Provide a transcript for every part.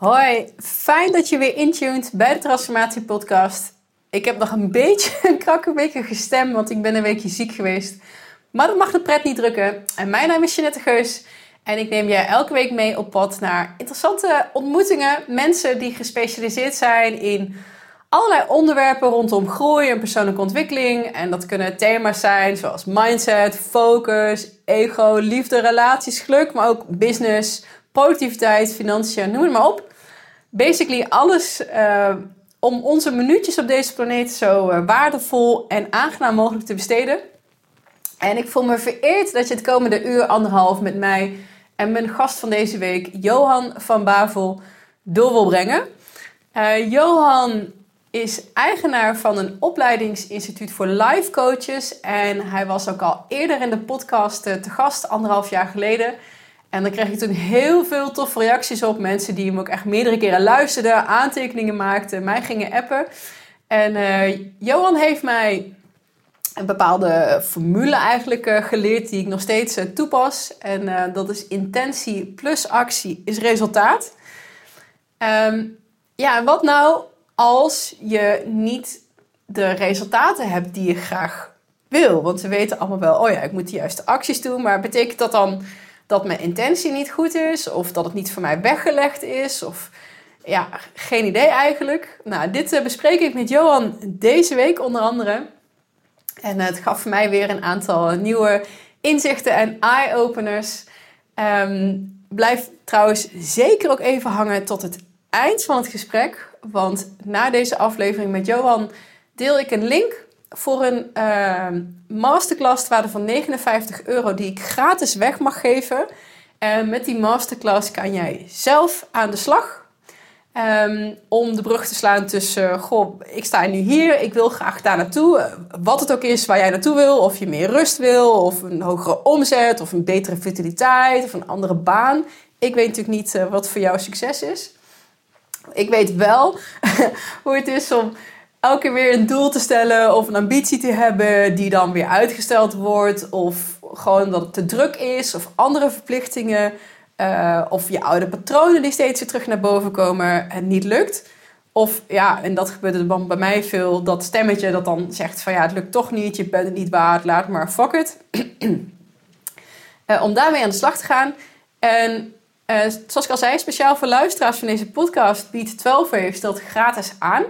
Hoi, fijn dat je weer intuned bij de Transformatie Podcast. Ik heb nog een beetje een krakkemikkige gestem, want ik ben een weekje ziek geweest. Maar dat mag de pret niet drukken. En mijn naam is Jeanette Geus. En ik neem je elke week mee op pad naar interessante ontmoetingen. Mensen die gespecialiseerd zijn in allerlei onderwerpen rondom groei en persoonlijke ontwikkeling. En dat kunnen thema's zijn zoals mindset, focus, ego, liefde, relaties, geluk, maar ook business, productiviteit, financiën, noem het maar op. Basically alles uh, om onze minuutjes op deze planeet zo uh, waardevol en aangenaam mogelijk te besteden. En ik voel me vereerd dat je het komende uur anderhalf met mij en mijn gast van deze week, Johan van Bavel, door wil brengen. Uh, Johan is eigenaar van een opleidingsinstituut voor life coaches. En hij was ook al eerder in de podcast te gast, anderhalf jaar geleden. En dan kreeg ik toen heel veel toffe reacties op. Mensen die hem ook echt meerdere keren luisterden, aantekeningen maakten, mij gingen appen. En uh, Johan heeft mij een bepaalde formule eigenlijk uh, geleerd die ik nog steeds uh, toepas. En dat is intentie plus actie is resultaat. Um, ja, en wat nou als je niet de resultaten hebt die je graag wil? Want we weten allemaal wel, oh ja, ik moet de juiste acties doen. Maar betekent dat dan dat mijn intentie niet goed is? Of dat het niet voor mij weggelegd is? Of ja, geen idee eigenlijk. Nou, dit uh, bespreek ik met Johan deze week onder andere. En uh, het gaf mij weer een aantal nieuwe inzichten en eye-openers. Um, blijf trouwens zeker ook even hangen tot het eind van het gesprek. Want na deze aflevering met Johan deel ik een link voor een uh, masterclass waarde van 59 euro die ik gratis weg mag geven. En met die masterclass kan jij zelf aan de slag. Um, om de brug te slaan tussen, goh, ik sta nu hier, ik wil graag daar naartoe. Wat het ook is waar jij naartoe wil. Of je meer rust wil, of een hogere omzet, of een betere vitaliteit, of een andere baan. Ik weet natuurlijk niet uh, wat voor jou succes is. Ik weet wel hoe het is om elke keer weer een doel te stellen of een ambitie te hebben die dan weer uitgesteld wordt. Of gewoon dat het te druk is of andere verplichtingen. Uh, of je oude patronen die steeds weer terug naar boven komen en niet lukt. Of ja, en dat gebeurde dan bij mij veel, dat stemmetje dat dan zegt van ja, het lukt toch niet, je bent het niet waard, laat maar, fuck it. uh, om daarmee aan de slag te gaan. En uh, zoals ik al zei, speciaal voor luisteraars van deze podcast biedt 12 Waves dat gratis aan.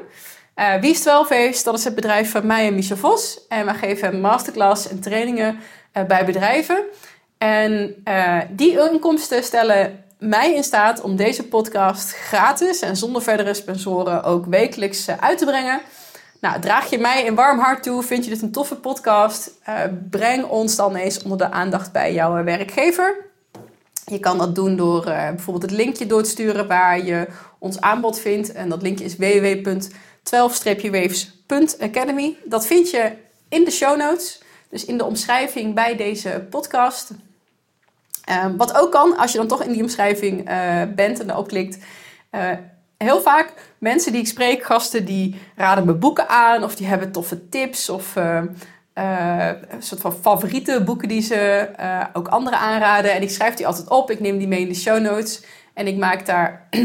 Uh, wie is 12 Waves? Dat is het bedrijf van mij en Michel Vos. En we geven masterclass en trainingen uh, bij bedrijven. En die inkomsten stellen mij in staat om deze podcast gratis en zonder verdere sponsoren ook wekelijks uit te brengen. Nou, draag je mij een warm hart toe? Vind je dit een toffe podcast? breng ons dan eens onder de aandacht bij jouw werkgever. Je kan dat doen door bijvoorbeeld het linkje door te sturen waar je ons aanbod vindt. En dat linkje is www.12-waves.academy. Dat vind je in de show notes, dus in de omschrijving bij deze podcast. Um, wat ook kan, als je dan toch in die omschrijving uh, bent en daarop klikt. Uh, heel vaak mensen die ik spreek, gasten die raden me boeken aan of die hebben toffe tips of uh, een soort van favoriete boeken die ze ook anderen aanraden. En ik schrijf die altijd op. Ik neem die mee in de show notes. En ik maak daar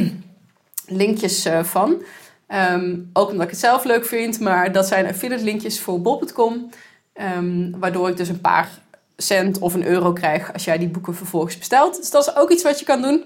linkjes van. Um, ook omdat ik het zelf leuk vind. Maar dat zijn affiliate linkjes voor bol.com. Um, ehm, waardoor ik dus een paar cent of een euro krijg als jij die boeken vervolgens bestelt. Dus dat is ook iets wat je kan doen.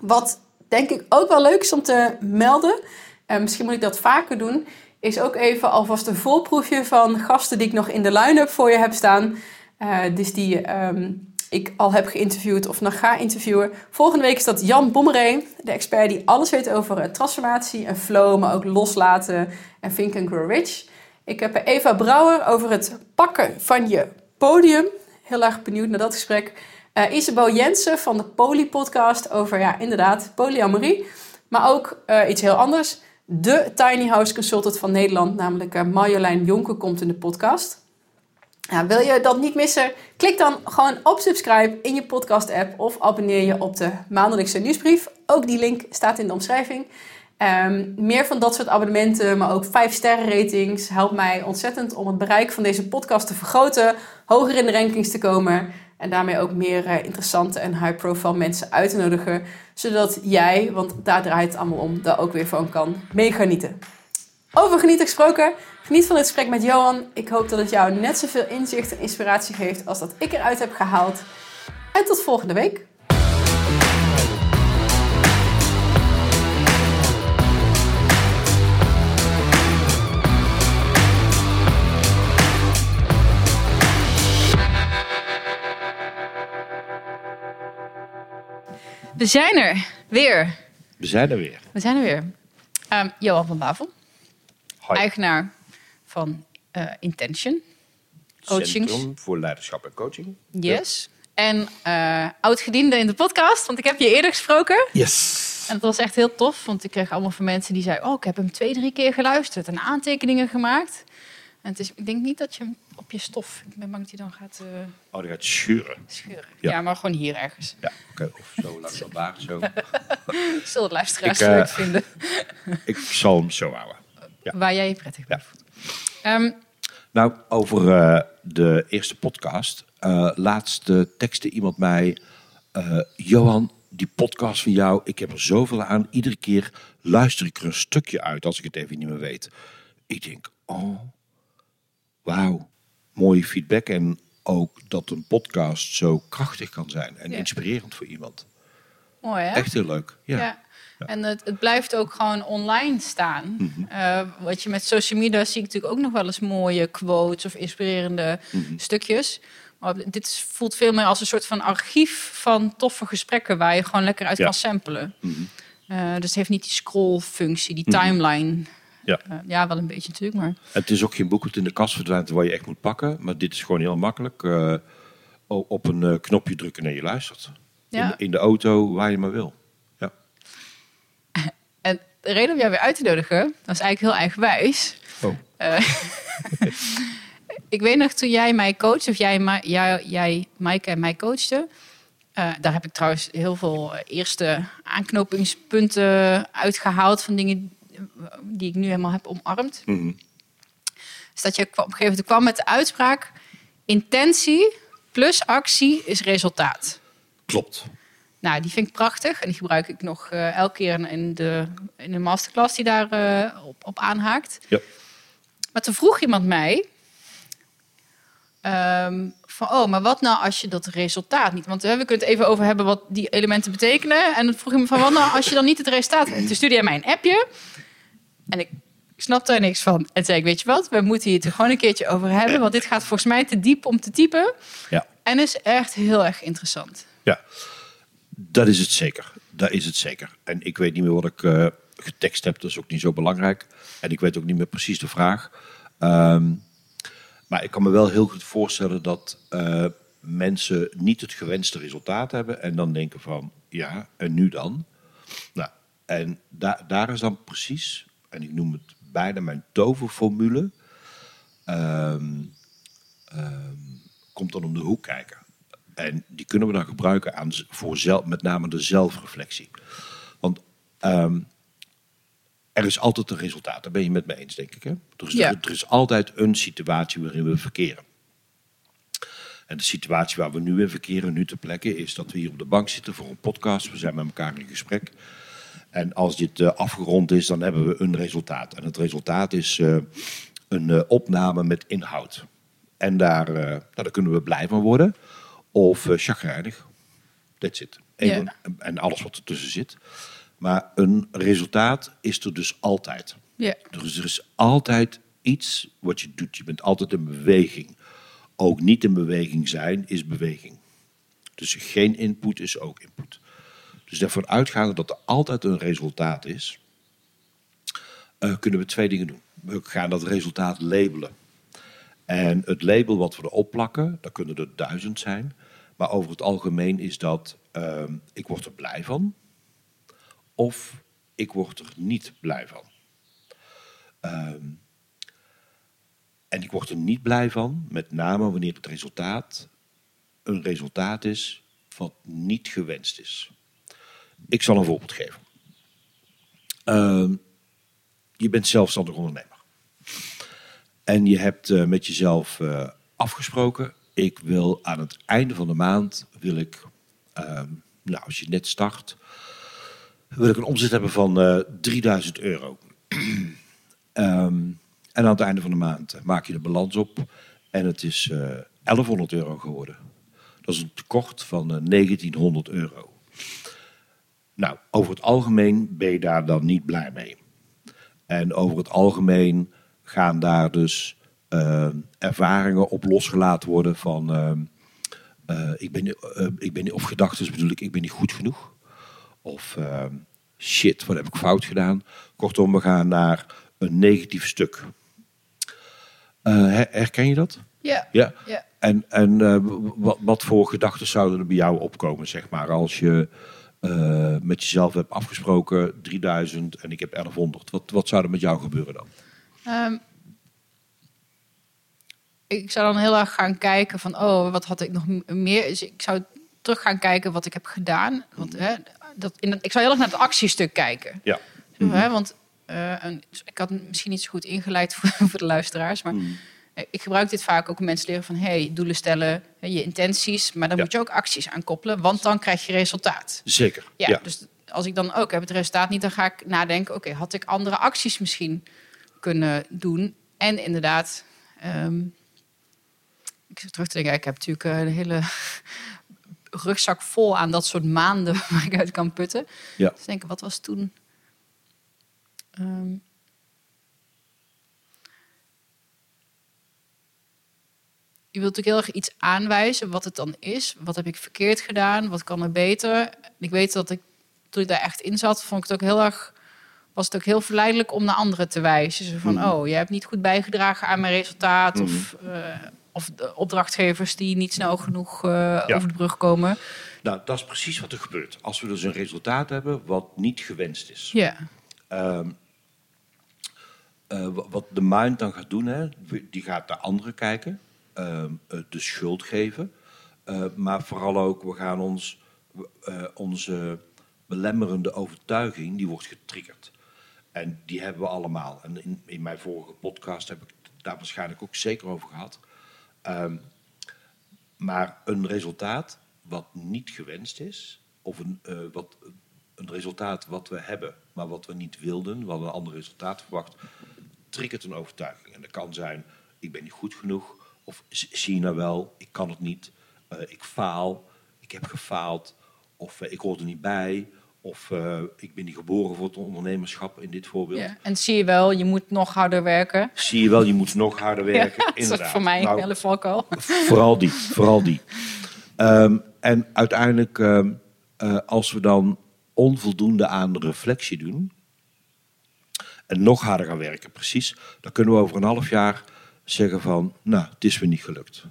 Wat denk ik ook wel leuk is om te melden. misschien moet ik dat vaker doen is ook even alvast een voorproefje van gasten die ik nog in de line-up voor je heb staan. Uh, dus die um, ik al heb geïnterviewd of nog ga interviewen. Volgende week is dat Jan Bommeré, de expert die alles weet over uh, transformatie en flow, maar ook loslaten en think and grow rich. Ik heb Eva Brouwer over het pakken van je podium. Heel erg benieuwd naar dat gesprek. Uh, Isabel Jensen van de Poly podcast over, ja, inderdaad, polyamorie. Maar ook iets heel anders de Tiny House Consultant van Nederland, namelijk uh, Marjolein Jonker, komt in de podcast. Wil je dat niet missen? Klik dan gewoon op subscribe in je podcast-app of abonneer je op de maandelijkse nieuwsbrief. Ook die link staat in de omschrijving. Um, meer van dat soort abonnementen, maar ook 5 sterren ratings helpt mij ontzettend om het bereik van deze podcast te vergroten, hoger in de rankings te komen. En daarmee ook meer eh, interessante en high-profile mensen uit te nodigen. Zodat jij, want daar draait het allemaal om, daar ook weer van kan meegenieten. Over genieten gesproken, geniet van dit gesprek met Johan. Ik hoop dat het jou net zoveel inzicht en inspiratie geeft als dat ik eruit heb gehaald. En tot volgende week. We zijn er weer. We zijn er weer. We zijn er weer. Um, Johan van Bavel, Eigenaar van uh, Intention. Coachings. Centrum voor leiderschap en coaching. Yes. En uh, oud-gediende in de podcast, want ik heb je eerder gesproken. Yes. En dat was echt heel tof, want ik kreeg allemaal van mensen die zeiden... oh, ik heb hem twee, drie keer geluisterd en aantekeningen gemaakt. En het is, ik denk niet dat je hem op je stof... Ik ben bang dat hij dan gaat... Uh, oh, die gaat schuren. Schuren. Ja. ja. maar gewoon hier ergens. Ja, oké. Of zo langs dat daar, zo. Zullen het luisteraars ik, uh, leuk vinden? ik zal hem zo houden. Ja. Waar jij je prettig. Ja. Um, nou, over uh, de eerste podcast. Uh, laatste tekste iemand mij... Uh, Johan, die podcast van jou, ik heb er zoveel aan. Iedere keer luister ik er een stukje uit als ik het even niet meer weet. Ik denk, oh, wauw, mooie feedback. En ook dat een podcast zo krachtig kan zijn en ja. inspirerend voor iemand. Mooi hè? Echt heel leuk, ja. ja. Ja. En het, het, blijft ook gewoon online staan. Mm -hmm. uh, wat je met social media zie ik natuurlijk ook nog wel eens mooie quotes of inspirerende mm -hmm. stukjes. Maar dit voelt veel meer als een soort van archief van toffe gesprekken waar je gewoon lekker uit ja. kan samplen. Mm -hmm. uh, dus het heeft niet die scroll-functie, die timeline. Ja. Uh, ja, wel een beetje natuurlijk, maar... Het is ook geen boek dat in de kast verdwijnt waar je echt moet pakken. Maar dit is gewoon heel makkelijk. Op een knopje drukken en je luistert. Ja. In, in, de auto, waar je maar wil. De reden om jou weer uit te nodigen, dat is eigenlijk heel eigenwijs. Oh. ik weet nog, toen jij mij coachte, of jij, jij, jij Maaike en mij coachte... Uh, daar heb ik trouwens heel veel eerste aanknopingspunten uitgehaald van dingen die ik nu helemaal heb omarmd. Mm -hmm. Dus dat je op een gegeven moment kwam met de uitspraak: intentie plus actie is resultaat. Klopt. Nou, die vind ik prachtig en die gebruik ik nog uh, elke keer in de, in de masterclass die daar uh, op, op aanhaakt. Ja. Maar toen vroeg iemand mij: um, van, oh, maar wat nou als je dat resultaat niet... Want we kunnen het even over hebben wat die elementen betekenen. En dan vroeg ik me van, wat nou als je dan niet het resultaat hebt? Toen stuurde hij mij een appje. En ik snapte er niks van. En zei ik, weet je wat, we moeten hier het gewoon een keertje over hebben. Want dit gaat volgens mij te diep om te typen. Ja. En is echt heel erg interessant. Ja, dat is het zeker. Dat is het zeker. En ik weet niet meer wat ik uh, getekst heb. Dat is ook niet zo belangrijk. En ik weet ook niet meer precies de vraag. Um, maar ik kan me wel heel goed voorstellen dat uh, mensen niet het gewenste resultaat hebben en dan denken van ja, en nu dan? Nou, en da daar is dan precies, en ik noem het bijna mijn toverformule, um, komt dan om de hoek kijken. En die kunnen we dan gebruiken aan, voor zelf, met name de zelfreflectie. Want um, er is altijd een resultaat. Daar ben je met me eens, denk ik. Hè? Er, is, ja. er is altijd een situatie waarin we verkeren. En de situatie waar we nu in verkeren, nu ter plekke, is dat we hier op de bank zitten voor een podcast. We zijn met elkaar in gesprek. En als dit uh, afgerond is, dan hebben we een resultaat. En het resultaat is uh, een uh, opname met inhoud. En daar, nou, daar kunnen we blij van worden. Of chagrijnig. That's it. En, en alles wat ertussen zit. Maar een resultaat is er dus altijd. Ja. Dus er is altijd iets wat je doet. Je bent altijd in beweging. Ook niet in beweging zijn is beweging. Dus geen input is ook input. Dus ervan uitgaande dat er altijd een resultaat is, uh, kunnen we twee dingen doen. We gaan dat resultaat labelen. En het label wat we erop plakken, dat kunnen er duizend zijn. Maar over het algemeen is dat, uh, ik word er blij van of ik word er niet blij van. Um, en ik word er niet blij van, met name wanneer het resultaat een resultaat is wat niet gewenst is. Ik zal een voorbeeld geven. Um, je bent zelfstandig ondernemer. En je hebt uh, met jezelf uh, afgesproken, ik wil aan het einde van de maand, wil ik, ehm, nou als je net start, wil ik een omzet hebben van eh 3000 euro. Ehm, en aan het einde van de maand eh, maak je de balans op en het is eh 1100 euro geworden. Dat is een tekort van eh, 1900 euro. Nou, over het algemeen ben je daar dan niet blij mee. En over het algemeen gaan daar dus eh, ervaringen op losgelaten worden van... eh, eh, ik, ben, eh, ik ben, of gedachten bedoel ik, ik ben niet goed genoeg. Of eh, shit, wat heb ik fout gedaan. Kortom, we gaan naar een negatief stuk. Eh, her- herken je dat? Ja. Ja. Ja. En, en eh, wat, wat voor gedachten zouden er bij jou opkomen, zeg maar, als je eh, met jezelf hebt afgesproken 3000 en ik heb 1100. Wat, wat zou er met jou gebeuren dan? Ehm, ik zou dan heel erg gaan kijken van, oh, wat had ik nog meer? Dus ik zou terug gaan kijken wat ik heb gedaan. Want hè, dat, in, dat- ik zou heel erg naar het actiestuk kijken. Ja. Zo, hè, want eh, een- ik had misschien niet zo goed ingeleid voor, voor de luisteraars, maar eh, ik gebruik dit vaak ook om mensen te leren van, hey, doelen stellen, je intenties, maar dan Ja. moet je ook acties aan koppelen, want dan krijg je resultaat. Zeker. Ja, dus als ik dan ook heb het resultaat niet, dan ga ik nadenken: oké, had ik andere acties misschien kunnen doen? En inderdaad, ehm, ik zit terug te denken, ik heb natuurlijk eh, een hele rugzak vol aan dat soort maanden waar ik uit kan putten. Ja. Dus denken, wat was toen? Ehm, je wilt natuurlijk heel erg iets aanwijzen wat het dan is. Wat heb ik verkeerd gedaan? Wat kan er beter? Ik weet dat ik, toen ik daar echt in zat, vond ik het ook heel erg, was het ook heel verleidelijk om naar anderen te wijzen. Zo van, oh, je hebt niet goed bijgedragen aan mijn resultaat. Of, eh, of de opdrachtgevers die niet snel genoeg eh, over de brug komen. Nou, dat is precies wat er gebeurt. Als we dus een resultaat hebben wat niet gewenst is. Ja, Ehm, eh, wa- wat de mind dan gaat doen, hè, die gaat naar anderen kijken, ehm, eh, de schuld geven. Maar vooral ook, we gaan ons, onze belemmerende overtuiging, die wordt getriggerd. En die hebben we allemaal. En in, in mijn vorige podcast heb ik daar waarschijnlijk ook zeker over gehad. Ehm, maar een resultaat wat niet gewenst is, of een, eh, wat, een resultaat wat we hebben, maar wat we niet wilden, we een ander resultaat verwacht, triggert een overtuiging. En dat kan zijn, ik ben niet goed genoeg, of zie je nou wel, ik kan het niet, eh, ik faal, ik heb gefaald, of eh, ik hoor er niet bij, of eh, ik ben niet geboren voor het ondernemerschap in dit voorbeeld. ja. En zie je wel, je moet nog harder werken. Zie je wel, je moet nog harder werken. Ja, dat is inderdaad. voor mij Nou, een hele valkuil. Vooral die, vooral die. Ehm, en uiteindelijk, ehm, eh, als we dan onvoldoende aan de reflectie doen en nog harder gaan werken, precies, dan kunnen we over een half jaar zeggen van, nou, het is me niet gelukt.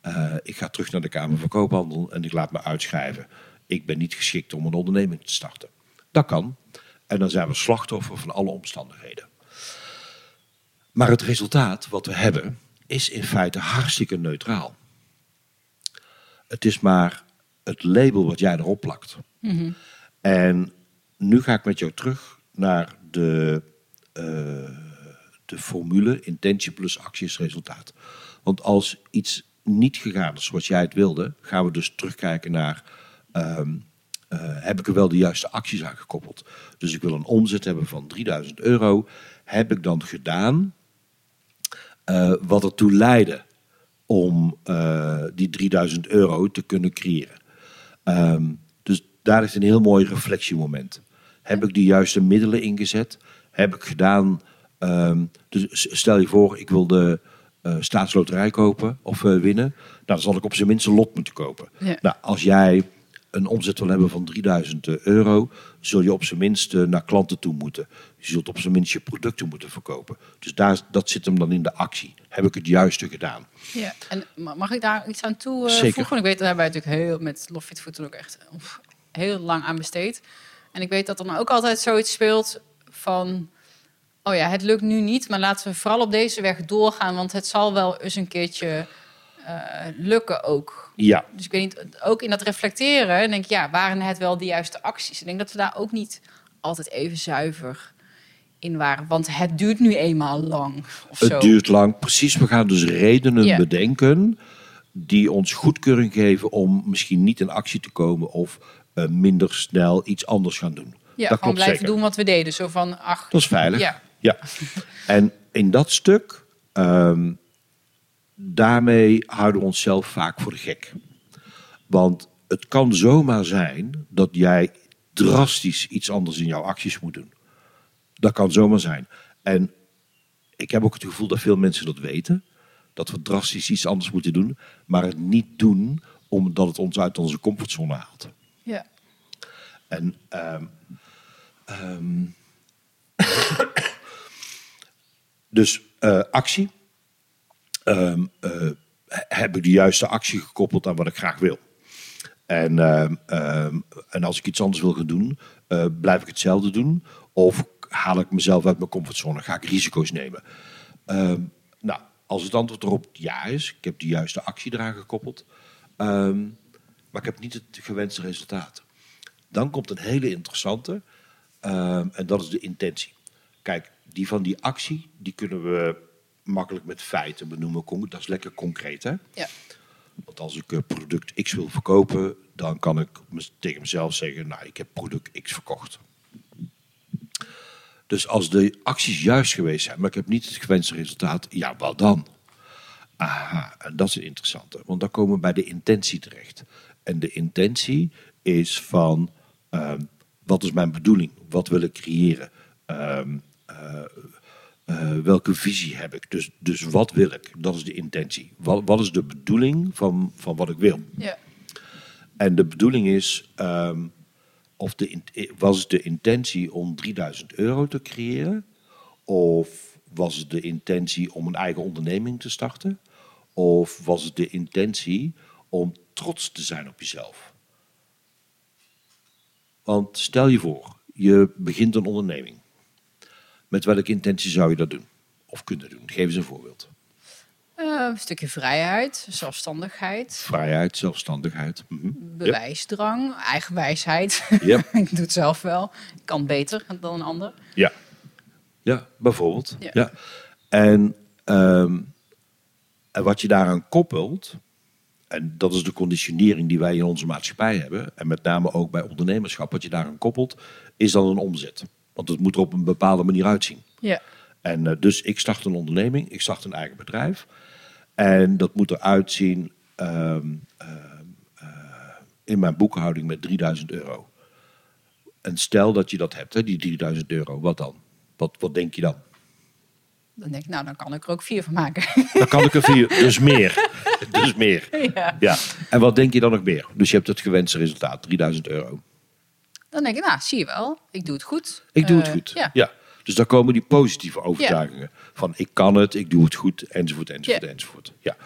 Eh, ik ga terug naar de Kamer van Koophandel en ik laat me uitschrijven. Ik ben niet geschikt om een onderneming te starten. Dat kan. En dan zijn we slachtoffer van alle omstandigheden. Maar het resultaat wat we hebben is in feite hartstikke neutraal. Het is maar het label wat jij erop plakt. En nu ga ik met jou terug naar de, eh, de formule intentie plus actie is resultaat. Want als iets niet gegaan is zoals jij het wilde, gaan we dus terugkijken naar ehm, eh, heb ik er wel de juiste acties aan gekoppeld. Dus ik wil een omzet hebben van 3000 euro. Heb ik dan gedaan eh, wat ertoe leidde om eh, die 3000 euro te kunnen creëren? Ehm, dus daar is een heel mooi reflectiemoment. Heb ik de juiste middelen ingezet? Heb ik gedaan. ehm, dus stel je voor, ik wil de staatsloterij kopen of winnen. Nou, dan zal ik op zijn minst een lot moeten kopen. Ja. Nou, als jij een omzet wil hebben van 3000 euro, zul je op zijn minst eh, naar klanten toe moeten. Je zult op zijn minst je producten moeten verkopen. Dus daar, dat zit hem dan in de actie. Heb ik het juiste gedaan? Ja, en ma- mag ik daar iets aan toe eh, Zeker. voegen? Want ik weet, daar hebben wij natuurlijk heel, met Lofit Food ook echt oef, heel lang aan besteed. En ik weet dat dan ook altijd zoiets speelt van... Oh ja, het lukt nu niet, maar laten we vooral op deze weg doorgaan. Want het zal wel eens een keertje eh, lukken ook. Ja, Dus ik weet niet, ook in dat reflecteren denk ik... Ja, waren het wel de juiste acties? Ik denk dat we daar ook niet altijd even zuiver in waren. Want het duurt nu eenmaal lang of zo. Het duurt lang. Precies, we gaan dus redenen bedenken die ons goedkeuring geven om misschien niet in actie te komen of eh, minder snel iets anders gaan doen. Ja, dat gewoon blijven zeker. doen wat we deden. Zo van, ach, Dat is veilig. Ja. Ja. En in dat stuk, ehm, daarmee houden we onszelf vaak voor de gek. Want het kan zomaar zijn dat jij drastisch iets anders in jouw acties moet doen. Dat kan zomaar zijn. En ik heb ook het gevoel dat veel mensen dat weten. Dat we drastisch iets anders moeten doen. Maar het niet doen omdat het ons uit onze comfortzone haalt. ja. En ehm, ehm, dus eh, actie. Eh, heb ik de juiste actie gekoppeld aan wat ik graag wil. En, ehm, ehm, en als ik iets anders wil gaan doen, eh, blijf ik hetzelfde doen. Of haal ik mezelf uit mijn comfortzone, ga ik risico's nemen. Ehm, nou, als het antwoord erop ja is, ik heb de juiste actie eraan gekoppeld. maar ik heb niet het gewenste resultaat. Dan komt een hele interessante. en dat is de intentie. Kijk, die van die actie, die kunnen we makkelijk met feiten benoemen. Dat is lekker concreet, hè? Ja. Want als ik eh, product X wil verkopen, dan kan ik tegen mezelf zeggen, nou, ik heb product X verkocht. Dus als de acties juist geweest zijn, maar ik heb niet het gewenste resultaat, ja, wat dan? Aha, en dat is een interessante, want dan komen we bij de intentie terecht. En de intentie is van, ehm, wat is mijn bedoeling? Wat wil ik creëren? Eh, eh, welke visie heb ik? Dus, dus wat wil ik? Dat is de intentie. Wat, wat is de bedoeling van, van wat ik wil? Ja. En de bedoeling is, ehm, of de, in- was het de intentie om 3000 euro te creëren? Of was het de intentie om een eigen onderneming te starten? Of was het de intentie om trots te zijn op jezelf? Want stel je voor, je begint een onderneming. Met welke intentie zou je dat doen? Of kunnen doen? Geef eens een voorbeeld. Eh, een stukje vrijheid, zelfstandigheid, Vrijheid, zelfstandigheid. Mhm. bewijsdrang, eigenwijsheid. Ja. ik doe het zelf wel. Ik kan beter dan een ander. Ja. Ja, bijvoorbeeld. Ja. Ja. En, ehm, en wat je daaraan koppelt, en dat is de conditionering die wij in onze maatschappij hebben, en met name ook bij ondernemerschap, wat je daaraan koppelt, is dan een omzet. Want het moet er op een bepaalde manier uitzien. Ja. En eh, dus ik start een onderneming, ik start een eigen bedrijf. En dat moet eruit zien ehm, ehm, eh, in mijn boekhouding met 3000 euro. En stel dat je dat hebt, hè, die 3000 euro, wat dan? Wat, wat denk je dan? Dan denk ik, nou, dan kan ik er ook vier van maken. Dan kan ik er vier, dus meer. Dus meer. ja. Ja. En wat denk je dan nog meer? Dus je hebt het gewenste resultaat, 3000 euro. Dan denk ik, nou, zie je wel. Ik doe het goed. Ik doe het Eh, goed. Ja. Ja. Dus daar komen die positieve overtuigingen. Van ik kan het, ik doe het goed, enzovoort, enzovoort, Ja. enzovoort. Ja.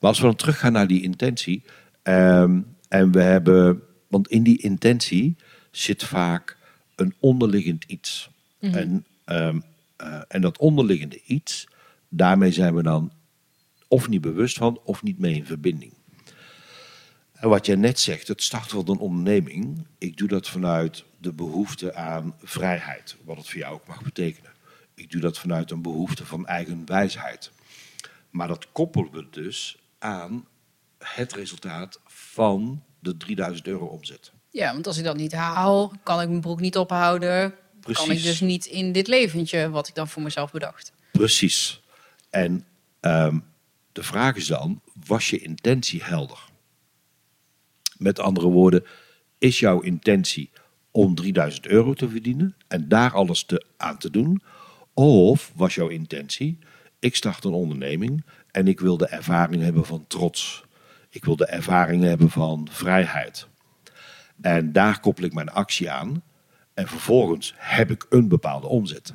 Maar als we dan teruggaan naar die intentie. ehm, en we hebben, want in die intentie zit vaak een onderliggend iets. en, ehm, eh, en dat onderliggende iets, daarmee zijn we dan of niet bewust van of niet mee in verbinding. En wat jij net zegt, het starten van een onderneming. Ik doe dat vanuit de behoefte aan vrijheid, wat het voor jou ook mag betekenen. Ik doe dat vanuit een behoefte van eigen wijsheid. Maar dat koppelen we dus aan het resultaat van de 3000 euro omzet. Ja, want als ik dat niet haal, kan ik mijn broek niet ophouden. Kan ik dus niet in dit leventje wat ik dan voor mezelf bedacht. Precies. En ehm, de vraag is dan, was je intentie helder? Met andere woorden, is jouw intentie om 3000 euro te verdienen en daar alles te, aan te doen? Of was jouw intentie, ik start een onderneming en ik wil de ervaring hebben van trots. Ik wil de ervaring hebben van vrijheid. En daar koppel ik mijn actie aan. En vervolgens heb ik een bepaalde omzet.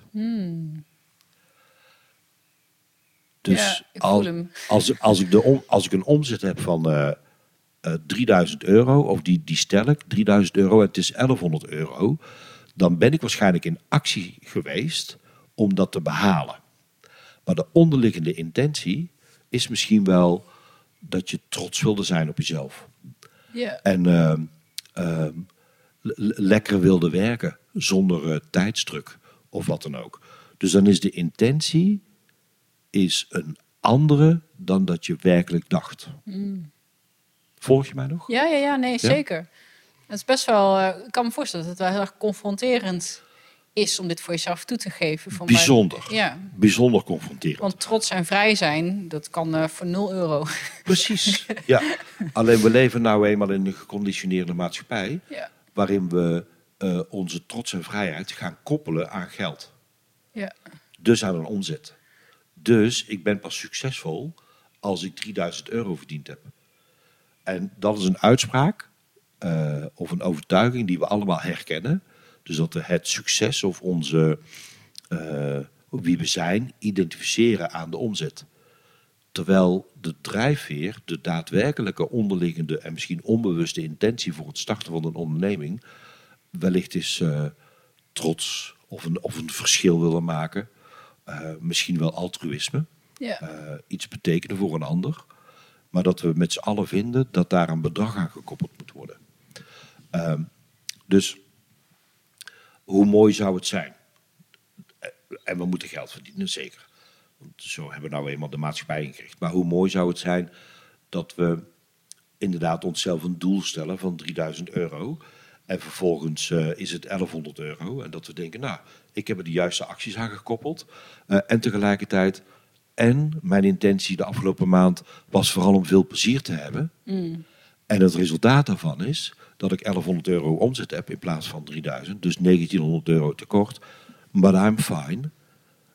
Dus Ja, ik voel al- hem. als, als, ik de om, als ik een omzet heb van eh eh, 3000 euro, of die, die stel ik, 3000 euro en het is 1100 euro, dan ben ik waarschijnlijk in actie geweest om dat te behalen. Maar de onderliggende intentie is misschien wel dat je trots wilde zijn op jezelf. En ehm, ehm, le- le- lekker wilde werken zonder eh, tijdsdruk of wat dan ook. Dus dan is de intentie is een andere dan dat je werkelijk dacht. Volg je mij nog? Ja, ja, ja, nee, zeker. Het is best wel, uh, ik kan me voorstellen dat het wel heel erg confronterend is om dit voor jezelf toe te geven. Van Bijzonder. Bij, ja. Bijzonder confronterend. Want trots en vrij zijn, dat kan uh, voor 0 euro. Precies, ja. Alleen we leven nou eenmaal in een geconditioneerde maatschappij... Ja. waarin we uh, onze trots en vrijheid gaan koppelen aan geld. Ja. Dus aan een omzet. Dus ik ben pas succesvol als ik 3000 euro verdiend heb. En dat is een uitspraak uh, of een overtuiging die we allemaal herkennen. Dus dat we het succes of onze, uh, wie we zijn, identificeren aan de omzet. Terwijl de drijfveer, de daadwerkelijke onderliggende en misschien onbewuste intentie voor het starten van een onderneming, wellicht is uh, trots of een, of een verschil willen maken. Misschien wel altruïsme. Ja. Iets betekenen voor een ander. Maar dat we met z'n allen vinden dat daar een bedrag aan gekoppeld moet worden. Uh, dus hoe mooi zou het zijn? En we moeten geld verdienen, zeker. Want zo hebben we nou eenmaal de maatschappij ingericht. Maar hoe mooi zou het zijn dat we inderdaad onszelf een doel stellen van 3000 euro. En vervolgens uh, is het 1100 euro. En dat we denken, nou, ik heb er de juiste acties aan gekoppeld. Uh, en tegelijkertijd, en mijn intentie de afgelopen maand was vooral om veel plezier te hebben. Mm. En het resultaat daarvan is dat ik 1100 euro omzet heb in plaats van 3000. Dus 1900 euro tekort. But I'm fine.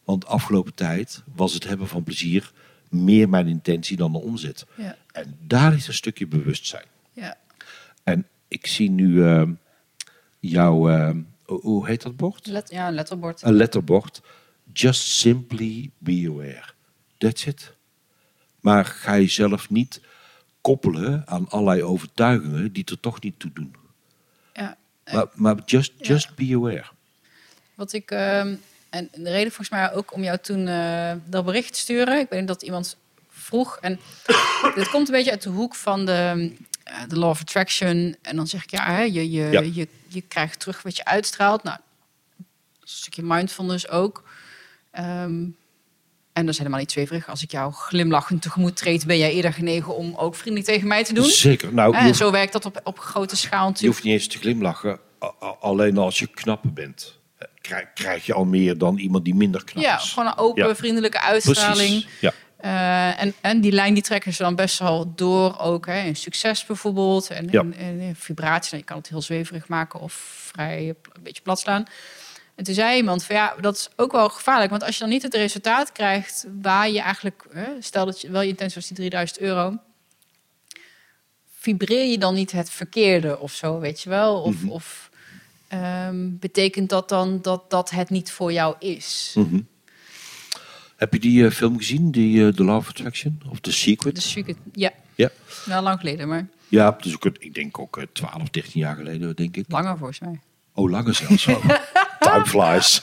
Want afgelopen tijd was het hebben van plezier meer mijn intentie dan de omzet. Ja. En daar is een stukje bewustzijn. Ja. En ik zie nu uh, jouw, uh, hoe heet dat bord? Let, ja, een letterbord. Een letterbord. Just simply be aware. That's it. Maar ga jezelf niet koppelen aan allerlei overtuigingen die er toch niet toe doen. Ja. Maar, maar just, just ja. be aware. Wat ik, uh, en de reden volgens mij ook om jou toen uh, dat bericht te sturen. Ik weet dat iemand vroeg. En dit komt een beetje uit de hoek van de, uh, de law of attraction. En dan zeg ik, ja, hè, je, je, Ja. Je, je krijgt terug wat je uitstraalt. Nou, een stukje mindfulness ook. Ehm, en dat is helemaal niet zweverig. Als ik jou glimlachend tegemoet treed, ben jij eerder genegen om ook vriendelijk tegen mij te doen. Zeker. Nou, je En hoeft, zo werkt dat op, op grote schaal je natuurlijk. hoeft niet eens te glimlachen. Alleen als je knap bent, eh, krijg, je al meer dan iemand die minder knap Ja, is. gewoon een open, Ja. vriendelijke uitstraling. Precies. Ja. Eh, en, en die lijn die trekken ze dan best wel door ook. Hè, in succes bijvoorbeeld. En, Ja. en, vibratie. Nou, je kan het heel zweverig maken of vrij een beetje plat slaan. En toen zei iemand van ja, dat is ook wel gevaarlijk. Want als je dan niet het resultaat krijgt waar je eigenlijk... Stel dat je wel je intentie was die 3000 euro. Vibreer je dan niet het verkeerde of zo, weet je wel? Of, Mhm. of ehm, betekent dat dan dat dat het niet voor jou is? Mhm. Heb je die eh, film gezien, die eh, The Law of Attraction? Of The Secret? Dus je, ja, Ja. wel lang geleden, maar Ja, dus ook, ik denk ook eh, 12, 13 jaar geleden, denk ik. langer volgens mij. Oh, langer zelfs. Time flies.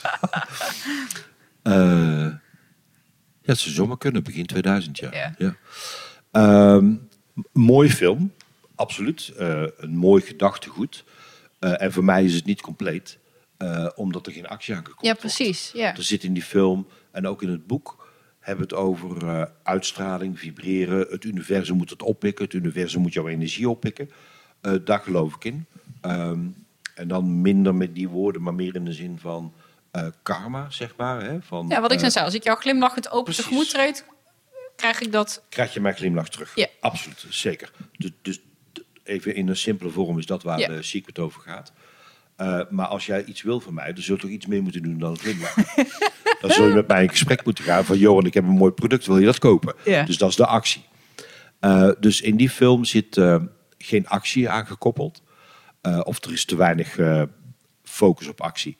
Eh, ja, het zou zomaar kunnen, begin 2000, ja. Ja. Ehm, mooie film, absoluut. Eh, een mooi gedachtegoed. Eh, en voor mij is het niet compleet, eh, omdat er geen actie aan gekoppeld Ja, precies. Ja. Er zit in die film en ook in het boek hebben we het over eh, uitstraling, vibreren. Het universum moet het oppikken. Het universum moet jouw energie oppikken. Eh, daar geloof ik in. Ehm, en dan minder met die woorden, maar meer in de zin van eh, karma, zeg maar. Hè? Van, ja, wat ik eh, net zei, als ik jou glimlachend open precies. tegemoet treed, krijg ik dat. krijg je mijn glimlach terug. Ja. Absoluut, zeker. Dus, dus even in een simpele vorm is dat waar Ja. de secret over gaat. Eh, maar als jij iets wil van mij, dan zul je toch iets meer moeten doen dan een glimlach. dan zul je met mij in gesprek moeten gaan van... Johan, ik heb een mooi product, wil je dat kopen? Ja. Dus dat is de actie. Dus in die film zit geen actie aangekoppeld. Of er is te weinig eh, focus op actie.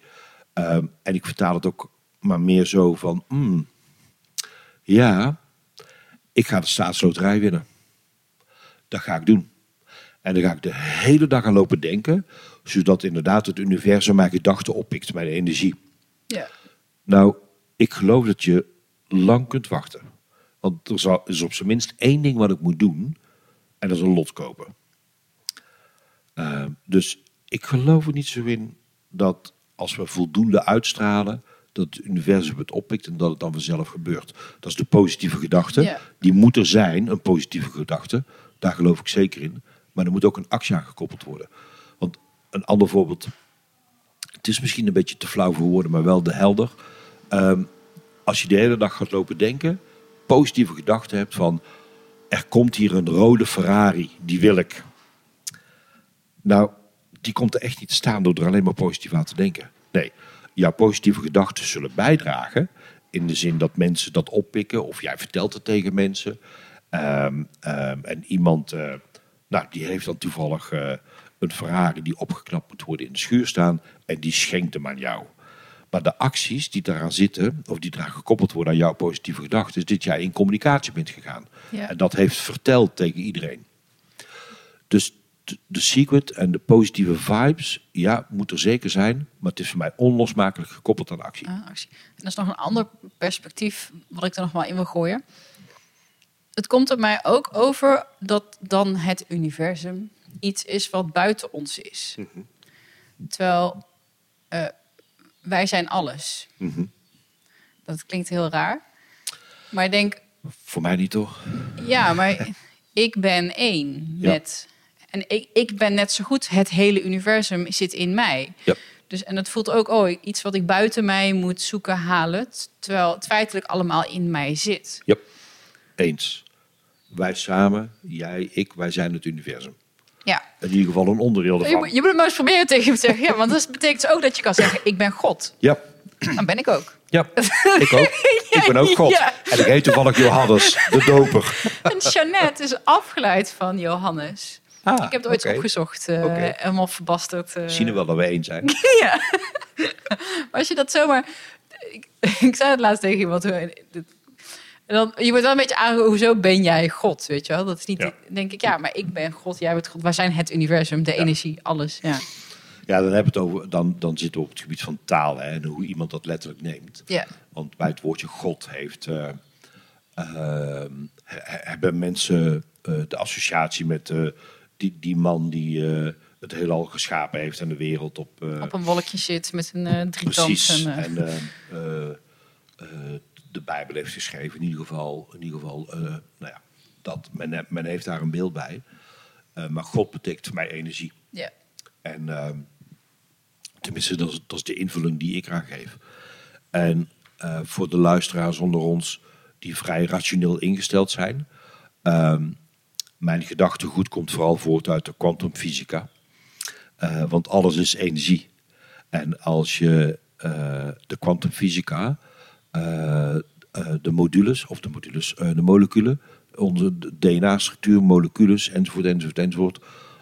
Ehm, en ik vertaal het ook maar meer zo van... hmm, ja, ik ga de staatsloterij winnen. Dat ga ik doen. En dan ga ik de hele dag aan lopen denken, zodat inderdaad het universum mijn gedachten oppikt, mijn energie. Ja. Nou, ik geloof dat je lang kunt wachten. Want er is op zijn minst één ding wat ik moet doen, en dat is een lot kopen. Eh, dus ik geloof er niet zo in dat als we voldoende uitstralen, dat het universum het oppikt en dat het dan vanzelf gebeurt. Dat is de positieve gedachte. Ja. Die moet er zijn, een positieve gedachte. Daar geloof ik zeker in. Maar er moet ook een actie aan gekoppeld worden. Want een ander voorbeeld. Het is misschien een beetje te flauw voor woorden, maar wel de helder. Ehm, als je de hele dag gaat lopen denken, positieve gedachten hebt van er komt hier een rode Ferrari, die wil ik. Nou, die komt er echt niet te staan door er alleen maar positief aan te denken. Nee, jouw positieve gedachten zullen bijdragen in de zin dat mensen dat oppikken of jij vertelt het tegen mensen. Ehm, ehm, en iemand, uh, nou, die heeft dan toevallig uh, een Ferrari die opgeknapt moet worden in de schuur staan en die schenkt hem aan jou. Maar de acties die daaraan zitten, of die eraan gekoppeld worden aan jouw positieve gedachten, is dat jij in communicatie bent gegaan. Ja. En dat heeft verteld tegen iedereen. Dus de secret en de positieve vibes, ja, moet er zeker zijn. Maar het is voor mij onlosmakelijk gekoppeld aan actie. Ah, actie. En dat is nog een ander perspectief wat ik er nog wel in wil gooien. Het komt er mij ook over dat dan het universum iets is wat buiten ons is. Mhm. Terwijl uh, wij zijn alles. Mhm. Dat klinkt heel raar. Maar ik denk... Voor mij niet toch? Ja, maar ik ben één Ja. met... En ik, ik ben net zo goed, het hele universum zit in mij. Ja. Dus, en dat voelt ook, oh, iets wat ik buiten mij moet zoeken, halen. Terwijl het feitelijk allemaal in mij zit. Ja, eens. Wij samen, jij, ik, wij zijn het universum. Ja. In ieder geval een onderdeel Je ervan. moet, je moet het maar eens proberen tegen me te zeggen. Ja, want dat betekent ook dat je kan zeggen, ik ben God. Ja, Dan ben ik ook. ja, ik ook. ik ben ook God. Ja. En ik heet toevallig Johannes, de doper. En Jeannette is afgeleid van Johannes. Ah, ik heb het ooit opgezocht. eh, Oké. Helemaal verbasterd. eh. Zien we wel dat we één zijn. ja. Maar als je dat zomaar... Ik, ik zei het laatst tegen iemand. hoe- dit- En dan, je wordt wel een beetje aan, hoezo ben jij God, weet je wel? Dat is niet, Ja. denk ik, ja, maar ik ben God, jij bent God. Wij zijn het universum, de energie, alles. Ja. Ja, dan, hebben we het over, dan, dan zitten we op het gebied van taal hè, en hoe iemand dat letterlijk neemt. Ja. Want bij het woordje God heeft, eh, ehm, he- hebben mensen eh, de associatie met eh, die, die man die eh, het heelal geschapen heeft en de wereld op, eh, Op een wolkje zit met een eh drietand. Precies. En, de Bijbel heeft geschreven, in ieder geval, in ieder geval nou ja, dat, men, men heeft daar een beeld bij. Maar God betekent voor mij energie. ja. En ehm, tenminste, dat is, dat is de invulling die ik eraan geef. En voor de luisteraars onder ons die vrij rationeel ingesteld zijn. ehm, mijn gedachtegoed komt vooral voort uit de kwantumfysica. Eh, want alles is energie. En als je eh, de kwantumfysica, eh, de modules, of de modules, de moleculen, onze DNA-structuur, molecules, enzovoort, enzovoort, enzovoort.